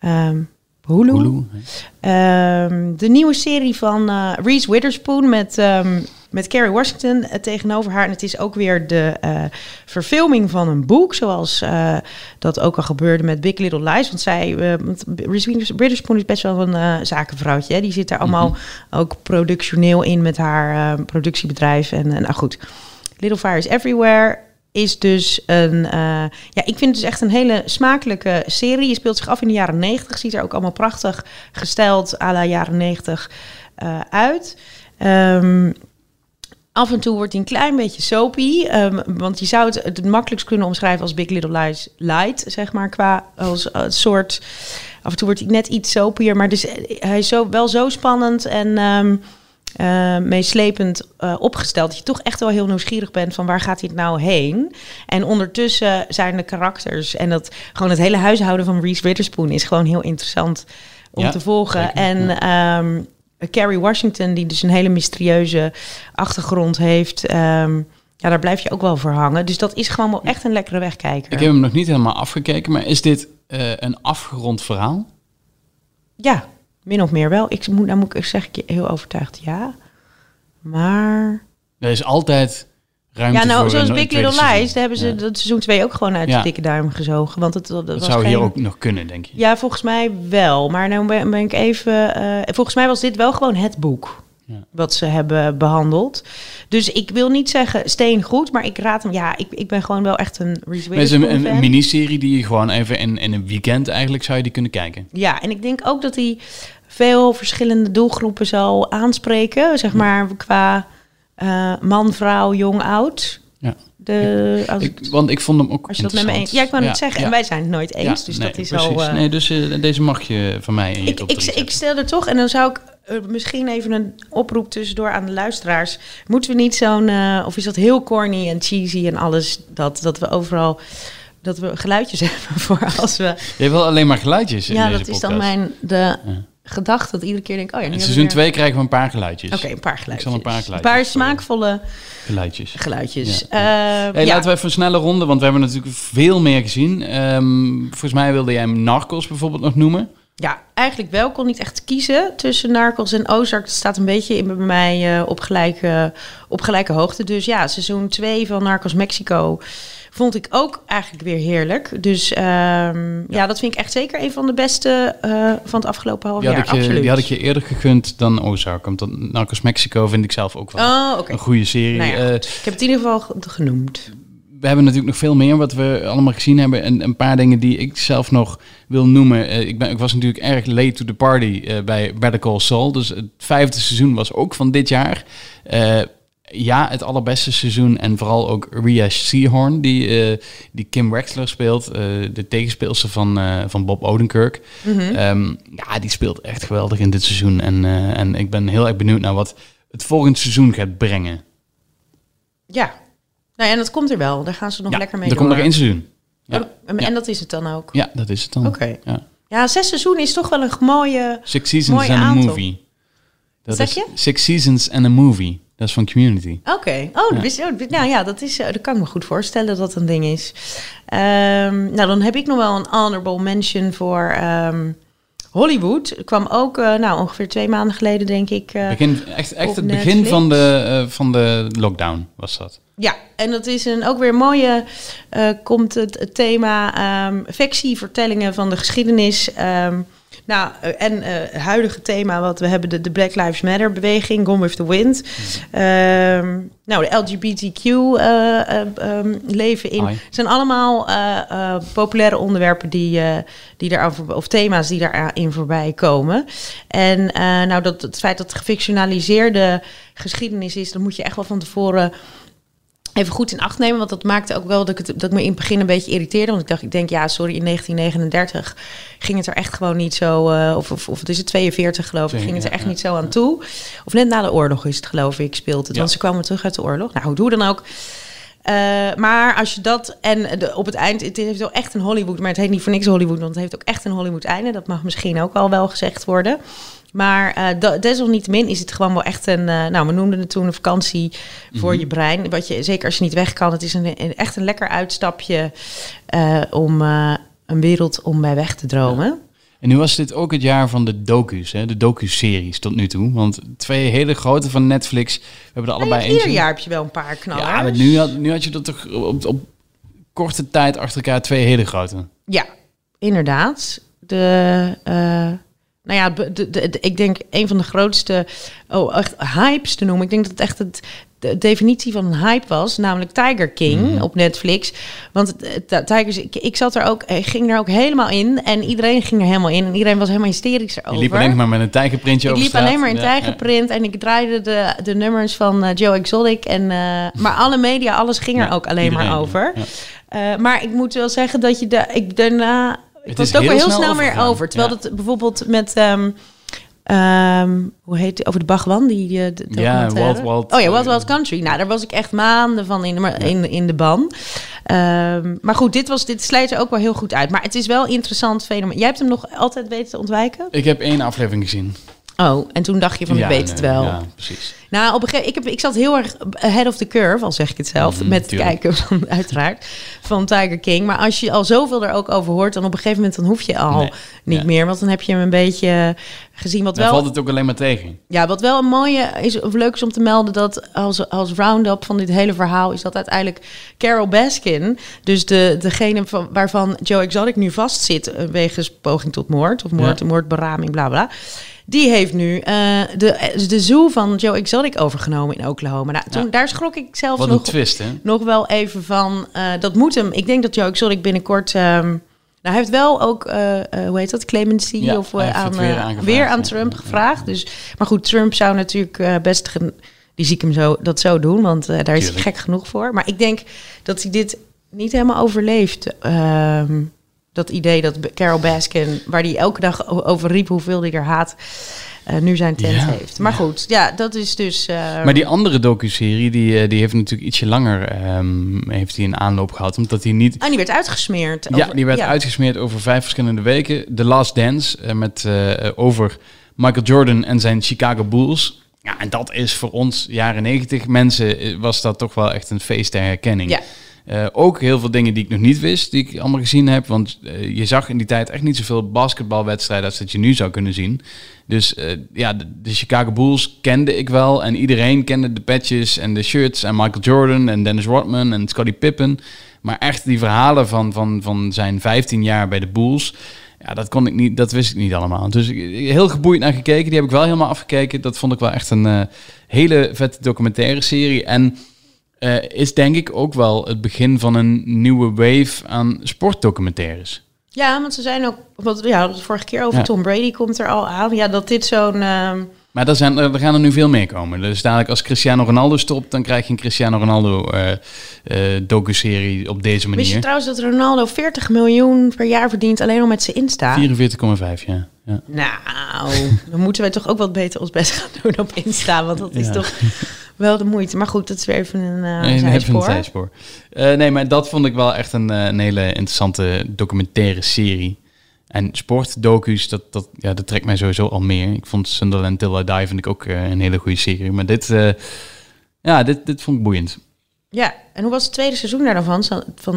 um, Hulu. Hulu um, de nieuwe serie van Reese Witherspoon met met Kerry Washington uh, tegenover haar. En het is ook weer de uh, verfilming van een boek, zoals uh, dat ook al gebeurde met Big Little Lies. Want zij, Reese Witherspoon is best wel een zakenvrouwtje. Hè? Die zit daar allemaal mm -hmm. ook productioneel in met haar productiebedrijf. En nou goed, Little Fires Everywhere is dus een. Uh, ja, ik vind het dus echt een hele smakelijke serie. Je speelt zich af in de jaren 90. Ziet er ook allemaal prachtig gesteld à la jaren 90 uh, uit. Um, Af en toe wordt hij een klein beetje soapy. Um, want je zou het het makkelijkst kunnen omschrijven als Big Little Lies light, zeg maar, qua als, als soort... Af en toe wordt hij net iets soapier, maar dus, hij is zo, wel zo spannend en um, uh, meeslepend uh, opgesteld... dat je toch echt wel heel nieuwsgierig bent van waar gaat hij het nou heen. En ondertussen zijn de karakters en dat gewoon het hele huishouden van Reese Witherspoon... is gewoon heel interessant om ja, te volgen. Zeker, en... Ja. Um, Carrie Washington, die dus een hele mysterieuze achtergrond heeft. Um, ja, daar blijf je ook wel voor hangen. Dus dat is gewoon wel echt een lekkere wegkijker. Ik heb hem nog niet helemaal afgekeken, maar is dit uh, een afgerond verhaal? Ja, min of meer wel. Ik moet, dan moet ik zeg ik je heel overtuigd ja. Maar. Er is altijd ja, nou, zoals Big Little Lies, daar hebben ze dat seizoen 2 ook gewoon uit de dikke duim gezogen. Want het, dat, dat zou hier ook nog kunnen, denk je? Ja, volgens mij wel. Maar nou ben, ben ik even... Uh, volgens mij was dit wel gewoon het boek. Ja. Wat ze hebben behandeld. Dus ik wil niet zeggen steen goed, maar ik raad hem. Ja, ik, ik ben gewoon wel echt een Reese Het is een, een miniserie die je gewoon even in, in een weekend eigenlijk zou je die kunnen kijken. Ja, en ik denk ook dat hij veel verschillende doelgroepen zal aanspreken. Zeg maar qua uh, man, vrouw, jong, oud. Ja. De, als ik, want ik vond hem ook als je dat met me eens, Ja, ik wou ja, het zeggen. En wij zijn het nooit eens, dus nee, dat is precies. al... Uh, nee, dus uh, deze mag je van mij in je ik, ik, ik stel er toch, en dan zou ik misschien even een oproep tussendoor aan de luisteraars. Moeten we niet zo'n... of is dat heel corny en cheesy en alles, dat, dat we overal dat we geluidjes hebben voor als we... Je wil alleen maar geluidjes in Ja, dat is dan mijn... De, ja gedacht dat iedere keer denk oh ja, In seizoen 2 krijgen we een paar geluidjes. Oké, een paar geluidjes. Ik zal een paar geluidjes. Een paar smaakvolle geluidjes. Geluidjes. Ja. Uh, hey, ja. Laten we even een snelle ronde, want we hebben natuurlijk veel meer gezien. Um, volgens mij wilde jij Narcos bijvoorbeeld nog noemen. Ja, eigenlijk wel. Kon niet echt kiezen tussen Narcos en Ozark. Het staat een beetje in bij mij uh, op, gelijke, op gelijke hoogte. Dus ja, seizoen 2 van Narcos Mexico vond ik ook eigenlijk weer heerlijk. Dus um, ja. ja. dat vind ik echt zeker een van de beste uh, van het afgelopen half die jaar. Je, absoluut. Die had ik je eerder gegund dan Ozark. Want Narcos Mexico vind ik zelf ook wel oh, okay. een goede serie. Nou ja, uh, ik heb het in ieder geval genoemd. We hebben natuurlijk nog veel meer wat we allemaal gezien hebben. En een paar dingen die ik zelf nog wil noemen. Uh, ik, ben, ik was natuurlijk erg late to the party uh, bij Better Call Saul. Dus het vijfde seizoen was ook van dit jaar. Uh, ja, het allerbeste seizoen. En vooral ook Ria Seahorn, die, uh, die Kim Wexler speelt. Uh, de tegenspeelster van, uh, van Bob Odenkirk. Mm -hmm. um, ja, die speelt echt geweldig in dit seizoen. En, en ik ben heel erg benieuwd naar wat het volgende seizoen gaat brengen. Ja, nou ja, en dat komt er wel. Daar gaan ze nog ja, lekker mee er door. komt nog één seizoen. Ja. Oh, en ja. dat is het dan ook? Ja, dat is het dan. Oké. Okay. Ja. ja, zes seizoenen is toch wel een mooie Six seasons and a movie. Dat zeg je? Six seasons and a movie. Dat is van Community. Oké. Okay. Oh, ja. oh, nou ja, dat, is, dat kan ik me goed voorstellen dat dat een ding is. Um, nou, dan heb ik nog wel een honorable mention voor um, Hollywood kwam ook, eh, nou ongeveer twee maanden geleden denk ik. eh, Begin, echt echt het begin van de, eh, van de lockdown was dat. Ja, en dat is een, ook weer een mooie, eh, komt het, het thema ehm fictievertellingen van de geschiedenis. ehm, nou, eh, en eh, het huidige thema wat we hebben, de, de Black Lives Matter beweging, Gone with the Wind. Ehm, nou, de LGBTQ eh, eh, ehm, leven in. Het zijn allemaal eh, eh, populaire onderwerpen die, eh die daar of thema's die daarin voorbij komen. En eh, nou, dat, het feit dat het gefictionaliseerde geschiedenis is, dan moet je echt wel van tevoren even goed in acht nemen. Want dat maakte ook wel dat ik, het, dat ik me in het begin een beetje irriteerde. Want ik dacht, ik denk, ja, sorry, in 1939 ging het er echt gewoon niet zo... eh, of, of, of het is het 42 geloof ik, ging het er echt Ja, niet zo aan toe. Of net na de oorlog is het geloof ik, speelt het. Ja. Want ze kwamen terug uit de oorlog. Nou, hoe dan ook. Eh, maar als je dat en de, op het eind, het heeft wel echt een Hollywood, maar het heet niet voor niks Hollywood, want het heeft ook echt een Hollywood einde. Dat mag misschien ook al wel gezegd worden. Maar da- desalniettemin is het gewoon wel echt een, eh, nou, we noemden het toen een vakantie voor Mhm. je brein. Wat je, zeker als je niet weg kan, het is een, een- echt een lekker uitstapje eh, om een wereld om bij weg te dromen. En nu was dit ook het jaar van de docu's, hè? de docu-series tot nu toe. Want twee hele grote van Netflix, we hebben er Nou, allebei ieder eentje. jaar heb je wel een paar knallers. Ja, maar nu had, nu had je dat toch op, op korte tijd achter elkaar twee hele grote. Ja, inderdaad. De, nou ja, de, de, de- ik denk een van de grootste oh, echt hypes te noemen. Ik denk dat het echt het, de definitie van een hype was, namelijk Tiger King Mhm. op Netflix. Want het- Tigers, ik, ik zat er ook, ik ging er ook helemaal in en iedereen ging er helemaal in en iedereen was helemaal hysterisch Je erover. liep alleen maar met een tijgerprintje Ik over liep straat. alleen maar in Ja, ja. tijgerprint en ik draaide de, de nummers van eh, Joe Exotic. En, eh, maar alle media, alles ging er ook alleen iedereen, maar over. Eh, maar ik moet wel zeggen dat je de, ik daarna... Ik Het was het ook heel wel heel snel snel meer over. Terwijl Ja. het bijvoorbeeld met... ehm, ehm, hoe heet die? Over de Bagwan, die, die de Ja. Wild Wild- Oh ja, Wild Wild Country. Nou, daar was ik echt maanden van in de, in, in de ban. Ehm, maar goed, dit, was, dit slijt er ook wel heel goed uit. Maar het is wel een interessant fenomeen. Jij hebt hem nog altijd weten te ontwijken? Ik heb één aflevering gezien. Oh, en toen dacht je van, Ja, ik weet het wel. Ja, precies. Nou, op een gegeven ik, heb, ik zat heel erg ahead of the curve, al zeg ik het zelf, Mhm, met het tuurlijk. kijken van, uiteraard, van Tiger King. Maar als je al zoveel er ook over hoort, dan op een gegeven moment dan hoef je al Nee, niet ja. meer. Want dan heb je hem een beetje gezien. Wat Dan wel, valt het ook alleen maar tegen. ja, wat wel een mooie is, of leuk is om te melden, dat als, als round-up van dit hele verhaal, is dat uiteindelijk Carol Baskin, dus de, degene van, waarvan Joe Exotic nu vastzit eh, wegens poging tot moord, of moord, moordberaming, bla bla. Die heeft nu eh, de, de zoo van Joe Exotic overgenomen in Oklahoma. Nou, toen, Ja. Daar schrok ik zelfs een nog, twist, nog wel even van. eh, dat moet hem. Ik denk dat Joe Exotic binnenkort. ehm, nou, hij heeft wel ook, eh, hoe heet dat, clemency Ja, of aan, weer aan. Trump gevraagd. Dus, maar goed, Trump zou natuurlijk best die zie ik hem zo, dat zo doen, want daar is hij gek genoeg voor. Maar ik denk dat hij dit niet helemaal overleeft. ehm, dat idee dat Carol Baskin, waar hij elke dag over riep hoeveel hij er haat, eh, nu zijn tent Ja, heeft. Maar ja. goed, ja, dat is dus. eh, Maar die andere docu-serie, die, eh, die heeft natuurlijk ietsje langer ehm, heeft hij een aanloop gehad. Omdat hij niet... Ah, die werd uitgesmeerd. ja, over- die werd ja. uitgesmeerd over vijf verschillende weken. The Last Dance, eh, met, over Michael Jordan en zijn Chicago Bulls. Ja, en dat is voor ons, jaren negentig mensen, was dat toch wel echt een feest der herkenning. Ja. Eh, ook heel veel dingen die ik nog niet wist, die ik allemaal gezien heb. Want eh, je zag in die tijd echt niet zoveel basketbalwedstrijden als dat je nu zou kunnen zien. Dus eh, ja, de, Chicago Bulls kende ik wel. En iedereen kende de patches en de shirts. En Michael Jordan en Dennis Rodman en Scottie Pippen. Maar echt die verhalen van, van, van zijn 15 jaar bij de Bulls. Ja, dat kon ik niet, dat wist ik niet allemaal. Dus heel geboeid naar gekeken. Die heb ik wel helemaal afgekeken. Dat vond ik wel echt een hele vette documentaire serie. En eh, is denk ik ook wel het begin van een nieuwe wave aan sportdocumentaires. Ja, want ze zijn ook, wat ja, het vorige keer over Ja. Tom Brady komt er al aan. Ja, dat dit zo'n. ehm, Maar er, zijn, er gaan er nu veel meer komen. Dus dadelijk als Cristiano Ronaldo stopt, dan krijg je een Cristiano Ronaldo eh, docu-serie op deze Wist je manier. trouwens dat Ronaldo 40 miljoen per jaar verdient alleen al met zijn Insta? 44,5, ja. ja. Nou, dan moeten wij toch ook wat beter ons best gaan doen op Insta. Want dat is Ja. toch wel de moeite. Maar goed, dat is weer even een uh, Nee, even een zijspoor. Eh, nee, maar dat vond ik wel echt een, eh, een hele interessante documentaire serie. En sportdocu's, dat, dat, ja, dat trekt mij sowieso al meer. Ik vond Sunderland Till I Die vind ik ook een hele goede serie. Maar dit, ja, dit, dit vond ik boeiend. Ja, en hoe was het tweede seizoen daar dan van,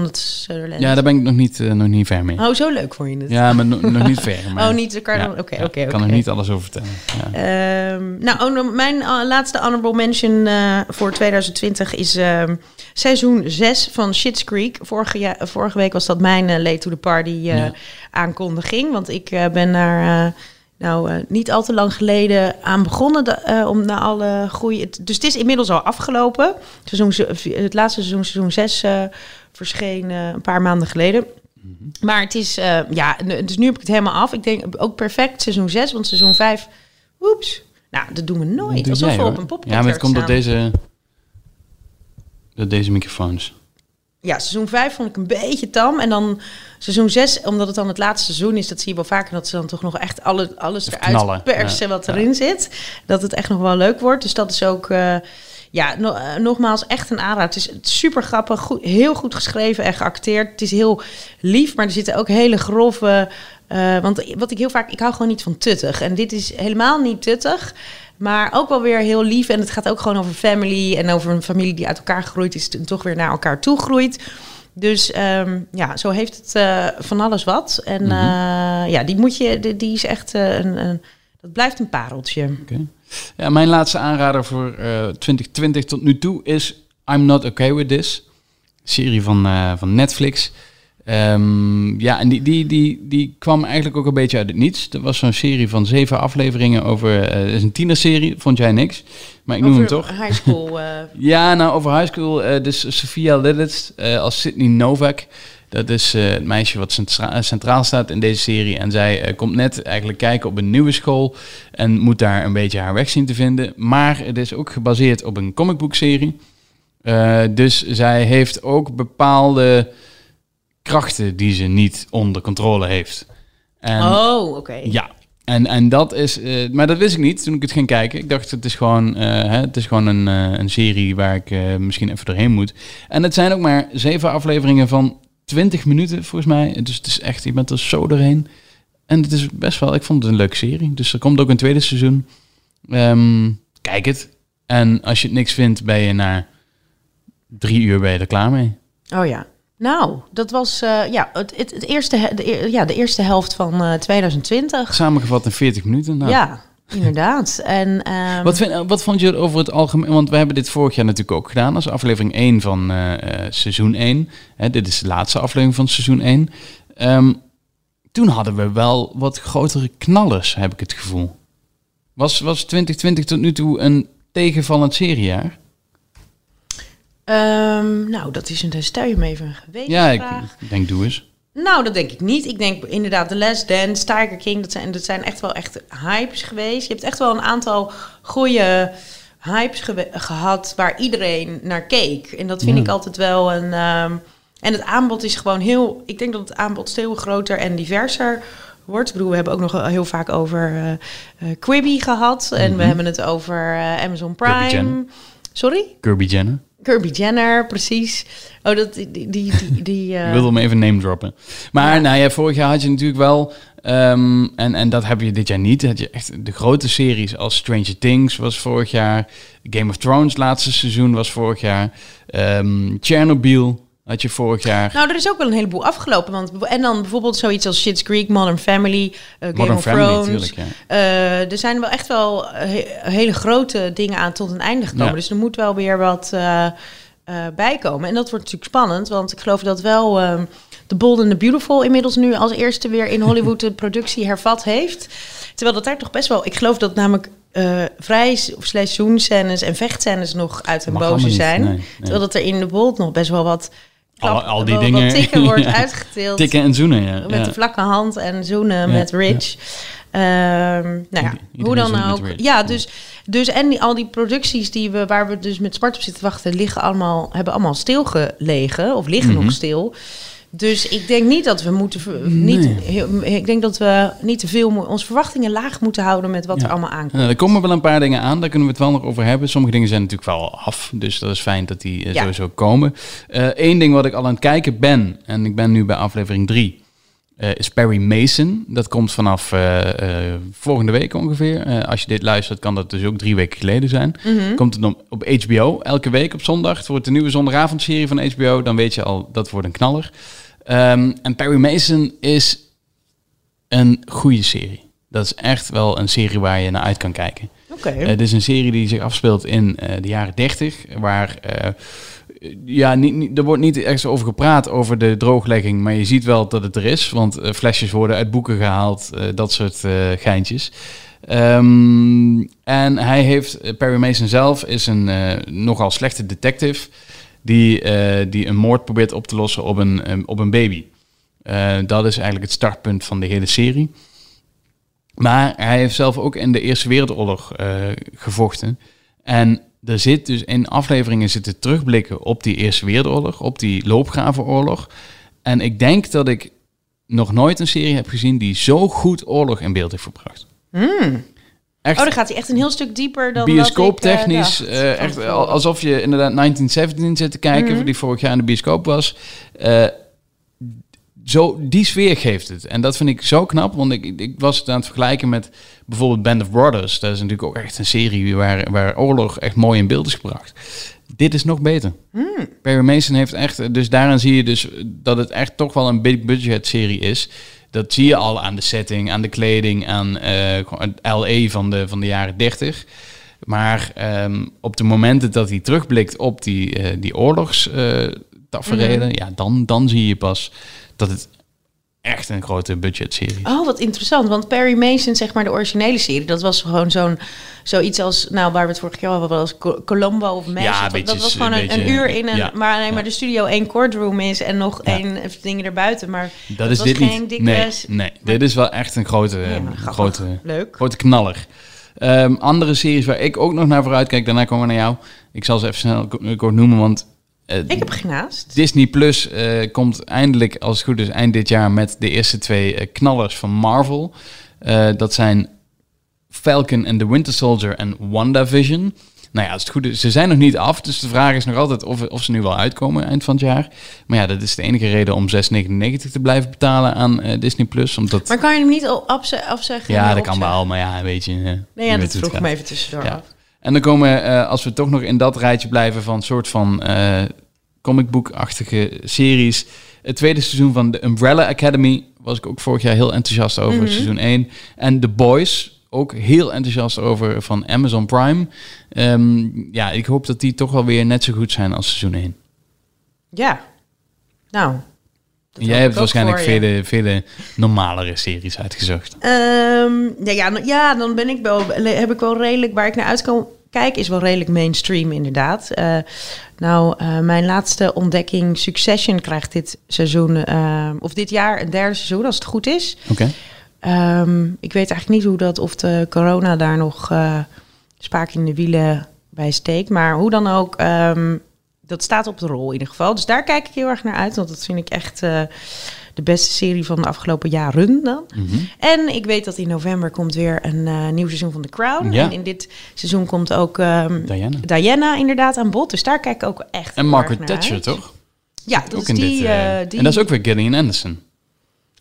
het Sutherland? Ja, daar ben ik nog niet, eh, nog niet ver mee. Oh, zo leuk vond je het? Ja, maar no- nog niet ver. Maar, oh, niet, kan ja, Oké, oké, Ik kan er niet alles over vertellen. Ja. Ehm, nou, oh, mijn eh, laatste honorable mention eh, voor 2020 is ehm, seizoen 6 van Schitt's Creek. Vorige, ja, vorige week was dat mijn Late to the Party Ja. aankondiging. Want ik ben daar eh, nou, eh, niet al te lang geleden aan begonnen de, eh, om naar alle goede... Dus het is inmiddels al afgelopen. Seizoen, het laatste seizoen, seizoen 6, eh, verscheen een paar maanden geleden. Maar het is, ja, dus nu heb ik het helemaal af. Ik denk ook perfect seizoen 6, want seizoen 5, oeps. Nou, dat doen we nooit. Doe Alsof jij, we op een popconcert Ja, maar het komt door deze, door deze microfoons. Ja, seizoen 5 vond ik een beetje tam. En dan seizoen 6, omdat het dan het laatste seizoen is, dat zie je wel vaker, dat ze dan toch nog echt alle, alles Even eruit knallen, persen ja. wat erin zit. Dat het echt nog wel leuk wordt. Dus dat is ook, eh, ja, no- eh, nogmaals, echt een aanrader. Het is, het is super grappig, goed, heel goed geschreven en geacteerd. Het is heel lief, maar er zitten ook hele grove... eh, want wat ik heel vaak, ik hou gewoon niet van tuttig. En dit is helemaal niet tuttig. Maar ook wel weer heel lief. En het gaat ook gewoon over family. En over een familie die uit elkaar gegroeid is. En toch weer naar elkaar toe groeit. Dus ehm, ja, zo heeft het eh, van alles wat. En Mhm. eh, ja, die moet je, die, die is echt eh, een, een. Dat blijft een pareltje. Ja, mijn laatste aanrader voor eh 2020 tot nu toe is I'm Not Okay With This. Serie van, van Netflix. Ehm, ja, en die, die, die, die kwam eigenlijk ook een beetje uit het niets. Dat was zo'n serie van zeven afleveringen over... eh, het is een tienerserie, vond jij niks. Maar ik noem hem toch. High school. eh, Ja, nou, over high school. eh, dus Sophia eh, als Sydney Novak. Dat is het meisje wat centra- centraal staat in deze serie. En zij komt net eigenlijk kijken op een nieuwe school. En moet daar een beetje haar weg zien te vinden. Maar het is ook gebaseerd op een comicboekserie. Dus zij heeft ook bepaalde krachten die ze niet onder controle heeft. En, oh, oké. ja, en, en dat is, eh, maar dat wist ik niet toen ik het ging kijken. Ik dacht, het is gewoon, eh, hè, het is gewoon een, eh, een serie waar ik misschien even doorheen moet. En het zijn ook maar zeven afleveringen van 20 minuten, volgens mij. Dus het is echt, je bent er zo doorheen. En het is best wel, ik vond het een leuke serie. Dus er komt ook een tweede seizoen. Ehm, kijk het. En als je het niks vindt, ben je na drie uur ben je er klaar mee. Oh ja. Nou, dat was eh, ja, het, het, het eerste, de, eer- ja, de eerste helft van eh 2020. Samengevat in 40 minuten. Nou, Ja, inderdaad. En, ehm, Wat, vind, wat vond je over het algemeen? Want we hebben dit vorig jaar natuurlijk ook gedaan als aflevering 1 van eh, eh, seizoen 1. Hè, dit is de laatste aflevering van seizoen 1. Ehm, toen hadden we wel wat grotere knallers, heb ik het gevoel. Was, was 2020 tot nu toe een tegenvallend seriejaar? Ehm, nou, dat is een, stel je me even een geweten Ja, ik denk doe eens. Nou, dat denk ik niet. Ik denk inderdaad The Last Dance, Tiger King, dat zijn, dat zijn echt wel echt hypes geweest. Je hebt echt wel een aantal goede hypes gehad waar iedereen naar keek. En dat vind Ja. ik altijd wel een... ehm, en het aanbod is gewoon heel... Ik denk dat het aanbod veel groter en diverser wordt. Ik bedoel, we hebben ook nog heel vaak over eh, Quibi gehad. En we Mhm. hebben het over eh, Amazon Kirby Prime. Sorry? Kirby Jenner. Kirby Jenner, precies. Oh, dat, die... die, die, eh, Ik wilde hem even name droppen. Maar Ja. nou ja, vorig jaar had je natuurlijk wel... ehm, en, en dat heb je dit jaar niet. Had je echt de grote series als Stranger Things was vorig jaar. Game of Thrones laatste seizoen was vorig jaar. Ehm Chernobyl had je vorig jaar. Nou, er is ook wel een heleboel afgelopen. Want, en dan bijvoorbeeld zoiets als Shit's Creek, Modern Family, eh, Game Modern of Family Thrones. natuurlijk, ja. Eh, er zijn wel echt wel eh, he- hele grote dingen aan tot een einde gekomen. Ja. Dus er moet wel weer wat eh eh, bijkomen. En dat wordt natuurlijk spannend, want ik geloof dat wel eh, The Bold and the Beautiful inmiddels nu als eerste weer in Hollywood de productie hervat heeft. Terwijl dat daar toch best wel, ik geloof dat namelijk vrij of seizoenscènes en vechtscènes nog uit hun boze zijn. nee, nee. Terwijl dat er in The Bold nog best wel wat Al- al die dingen, Wat tikken wordt ja. uitgeteeld. Tikken en zoenen, ja. Met de vlakke hand en zoenen met Rich. Ehm, nou ja, hoe dan ook. Ja. dus, dus en die, al die producties die we, waar we dus met smart op zitten wachten, liggen allemaal, hebben allemaal stilgelegen of liggen Mhm. nog stil. Dus ik denk niet dat we moeten, niet, Nee. heel- ik denk dat we niet te veel, onze verwachtingen laag moeten houden met wat Ja. er allemaal aankomt. Nou, er komen wel een paar dingen aan, daar kunnen we het wel nog over hebben. Sommige dingen zijn natuurlijk wel af, dus dat is fijn dat die eh, Ja. sowieso komen. Eén ding wat ik al aan het kijken ben, en ik ben nu bij aflevering 3. eh, is Perry Mason. Dat komt vanaf eh, eh, volgende week ongeveer. Eh, als je dit luistert, kan dat dus ook drie weken geleden zijn. Mhm. Komt het op, op HBO elke week op zondag. Het wordt de nieuwe zondagavondserie van HBO. Dan weet je al, dat wordt een knaller. Ehm, en Perry Mason is een goede serie. Dat is echt wel een serie waar je naar uit kan kijken. Oké. Eh, Het is een serie die zich afspeelt in eh, de jaren 30, waar eh, ja, niet, niet, er wordt niet echt over gepraat over de drooglegging, maar je ziet wel dat het er is, want flesjes worden uit boeken gehaald, eh, dat soort geintjes. Ehm, en hij heeft, Perry Mason zelf is een nogal slechte detective die, eh, die een moord probeert op te lossen op een, eh, op een baby. Eh, dat is eigenlijk het startpunt van de hele serie. Maar hij heeft zelf ook in de Eerste Wereldoorlog gevochten. En er zit dus in afleveringen zitten terugblikken op die Eerste Wereldoorlog, op die loopgravenoorlog. En ik denk dat ik nog nooit een serie heb gezien die zo goed oorlog in beeld heeft gebracht. Hmm. Echt Oh, dan gaat hij echt een heel stuk dieper dan bioscooptechnisch, ik, eh, eh, echt alsof je inderdaad 1917 zit te kijken, Mhm. die vorig jaar in de bioscoop was. Eh, zo, die sfeer geeft het. En dat vind ik zo knap, want ik, ik was het aan het vergelijken met bijvoorbeeld Band of Brothers. Dat is natuurlijk ook echt een serie waar, waar oorlog echt mooi in beeld is gebracht. Dit is nog beter. Hmm. Perry Mason heeft echt, dus daaraan zie je dus dat het echt toch wel een big budget serie is. Dat zie je al aan de setting, aan de kleding, aan eh, het LA van de, van de jaren 30. Maar ehm, op de momenten dat hij terugblikt op die, eh die oorlogstaferelen, Mhm. ja, dan, dan zie je pas dat het echt een grote budgetserie. Oh, wat interessant. Want Perry Mason, zeg maar de originele serie, dat was gewoon zo'n zoiets als, nou, waar we het vorig jaar hadden, was Co- Colombo of Mesh. Ja, dat, was gewoon een, beetje- een uur in een, ja. maar alleen Ja. maar de studio één courtroom is en nog één dingen erbuiten. Maar Dat is was dit geen niet. dikke- nee, nee, dit is wel echt een grote, eh, grappig. grote, leuk. grote knaller. Ehm, andere series waar ik ook nog naar vooruit kijk, daarna komen we naar jou. Ik zal ze even snel ko- kort noemen, want eh, Ik heb genaast. Disney Plus eh, komt eindelijk, als het goed is, eind dit jaar met de eerste twee eh, knallers van Marvel. Dat zijn Falcon and the Winter Soldier en WandaVision. Nou ja, als het goed is, ze zijn nog niet af, dus de vraag is nog altijd of, of ze nu wel uitkomen eind van het jaar. Maar ja, dat is de enige reden om 6,99 te blijven betalen aan Disney Plus, omdat... Maar kan je hem niet al afze- afzeggen? ja, dat kan wel, maar ja, weet je... Nee, ja, dat vroeg me even tussendoor Ja. af. En dan komen, eh, als we toch nog in dat rijtje blijven van soort van comicboekachtige series. Het tweede seizoen van The Umbrella Academy was ik ook vorig jaar heel enthousiast over, Mhm. seizoen 1. En The Boys, ook heel enthousiast over van Amazon Prime. Ehm, ja, ik hoop dat die toch wel weer net zo goed zijn als seizoen 1. Ja. Nou. Jij hebt waarschijnlijk je. vele, vele normalere series uitgezocht. Ehm, ja, ja, nou- ja, dan ben ik wel, heb ik wel redelijk, waar ik naar uit kijken, is wel redelijk mainstream inderdaad. Eh, nou, eh, mijn laatste ontdekking, Succession, krijgt dit seizoen, eh, of dit jaar een derde seizoen, als het goed is. Oké. Ehm, ik weet eigenlijk niet hoe dat, of de corona daar nog spaak in de wielen bij steekt. Maar hoe dan ook, ehm, dat staat op de rol in ieder geval. Dus daar kijk ik heel erg naar uit, want dat vind ik echt de beste serie van de afgelopen jaren dan. Mhm. En ik weet dat in november komt weer een eh, nieuw seizoen van The Crown. Ja. En in dit seizoen komt ook ehm, Diana. Diana inderdaad aan bod. Dus daar kijk ik ook echt En Margaret Thatcher, uit. toch? Ja, dat ook is in die, dit, eh, eh, die... En dat is ook weer Gillian Anderson.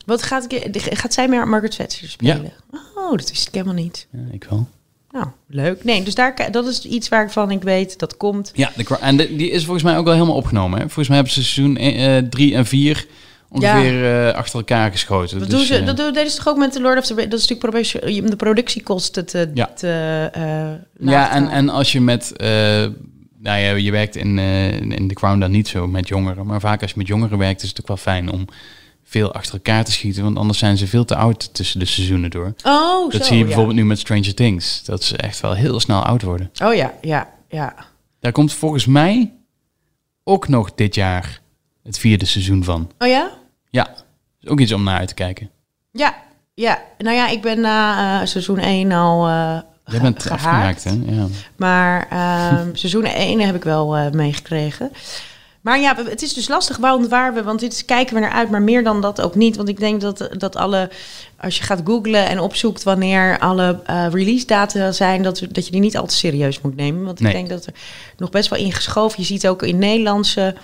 Wat gaat, gaat zij meer Margaret Thatcher spelen? Oh, dat wist ik helemaal niet. Ja, ik wel. Nou, leuk. Nee, dus daar, dat is iets waarvan ik weet dat komt. Ja, de, en de- die is volgens mij ook wel helemaal opgenomen. Hè? Volgens mij hebben ze seizoen 3 en 4 ongeveer eh, achter elkaar geschoten. Dat, Dus, doen ze, eh, dat doen, deden ze toch ook met de Lord of the Rings? Dat is natuurlijk je de productiekosten te, Ja. te eh, ja, en, en als je met... eh, nou ja, je werkt in, eh, in The Crown dan niet zo met jongeren. Maar vaak als je met jongeren werkt is het ook wel fijn om veel achter elkaar te schieten. Want anders zijn ze veel te oud tussen de seizoenen door. Oh, Dat zo, zie je ja. bijvoorbeeld nu met Stranger Things. Dat ze echt wel heel snel oud worden. Oh ja, ja, ja. Daar komt volgens mij ook nog dit jaar het vierde seizoen van. Oh ja? Ja, is ook iets om naar uit te kijken. Ja, ja. Nou ja, ik ben na eh, seizoen 1 al eh Jij bent ge- afgemaakt, hè? Ja. Maar ehm, seizoen 1 heb ik wel eh, meegekregen. Maar ja, het is dus lastig, want waar we, want dit is- kijken we naar uit, maar meer dan dat ook niet. Want ik denk dat, dat alle, als je gaat googlen en opzoekt wanneer alle eh, release data zijn, dat, dat je die niet al te serieus moet nemen. Want Nee. ik denk dat er nog best wel ingeschoven. Je ziet ook in Nederlandse,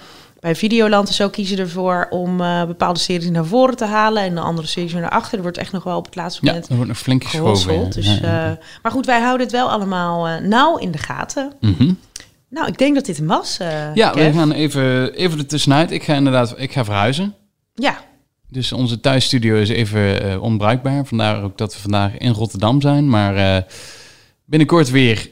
bij Videoland en zo kiezen ervoor om eh, bepaalde series naar voren te halen en de andere series naar achter. Er wordt echt nog wel op het laatste Ja, moment er wordt nog flink geschoven. ja. Dus, Ja, ja. eh, maar goed, wij houden het wel allemaal eh, nauw in de gaten. Mhm. Nou, ik denk dat dit hem was. Ja, we gaan even, even er tussenuit. Ik ga inderdaad ik ga verhuizen. Ja, Dus onze thuisstudio is even onbruikbaar. Vandaar ook dat we vandaag in Rotterdam zijn. Maar binnenkort weer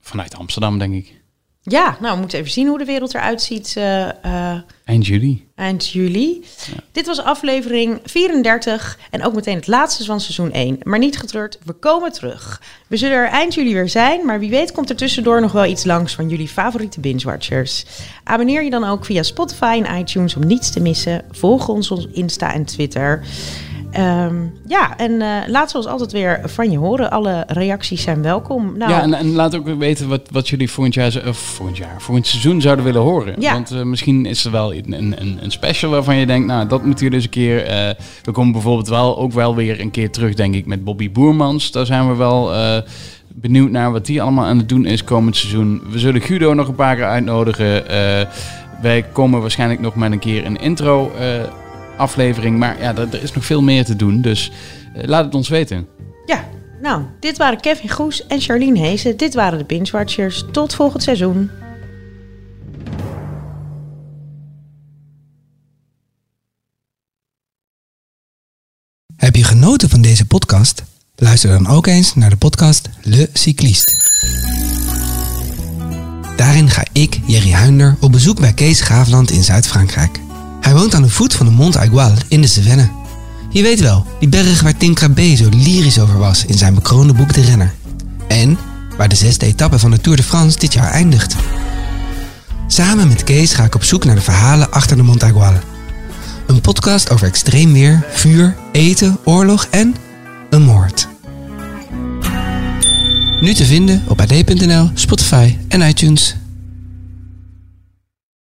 vanuit Amsterdam, denk ik. Ja, nou, we moeten even zien hoe de wereld eruit ziet eh, eh, Eind juli. eind juli. Dit was aflevering 34 en ook meteen het laatste van seizoen 1. Maar niet getreurd, we komen terug. We zullen er eind juli weer zijn, maar wie weet komt er tussendoor nog wel iets langs van jullie favoriete binge-watchers. Abonneer je dan ook via Spotify en iTunes om niets te missen. Volg ons op Insta en Twitter. Ehm, ja, en eh, laat zoals altijd weer van je horen. Alle reacties zijn welkom. Nou, Ja, en, en laat ook weten wat, wat jullie volgend jaar, of volgend jaar, volgend seizoen zouden willen horen. Ja. Want eh, misschien is er wel een, een, een special waarvan je denkt, nou, dat moeten jullie eens een keer. eh, we komen bijvoorbeeld wel ook wel weer een keer terug, denk ik, met Bobby Boermans. Daar zijn we wel eh, benieuwd naar wat die allemaal aan het doen is komend seizoen. We zullen Guido nog een paar keer uitnodigen. Eh, wij komen waarschijnlijk nog met een keer een intro eh, aflevering. Maar ja, er, er is nog veel meer te doen. Dus eh, laat het ons weten. ja, nou, dit waren Kevin Goes en Charlene Hezen. Dit waren de Binge Watchers. Tot volgend seizoen. Heb je genoten van deze podcast? Luister dan ook eens naar de podcast Le Cycliste. Daarin ga ik, Jerry Huinder, op bezoek bij Kees Graafland in Zuid-Frankrijk. Hij woont aan de voet van de Mont Aigual in de Cevennes. Je weet wel, die berg waar Tim Crabbe zo lyrisch over was in zijn bekroonde boek De Renner. En waar de zesde etappe van de Tour de France dit jaar eindigt. Samen met Kees ga ik op zoek naar de verhalen achter de Mont Aigual. Een podcast over extreem weer, vuur, eten, oorlog en een moord. Nu te vinden op ad.nl, Spotify en iTunes.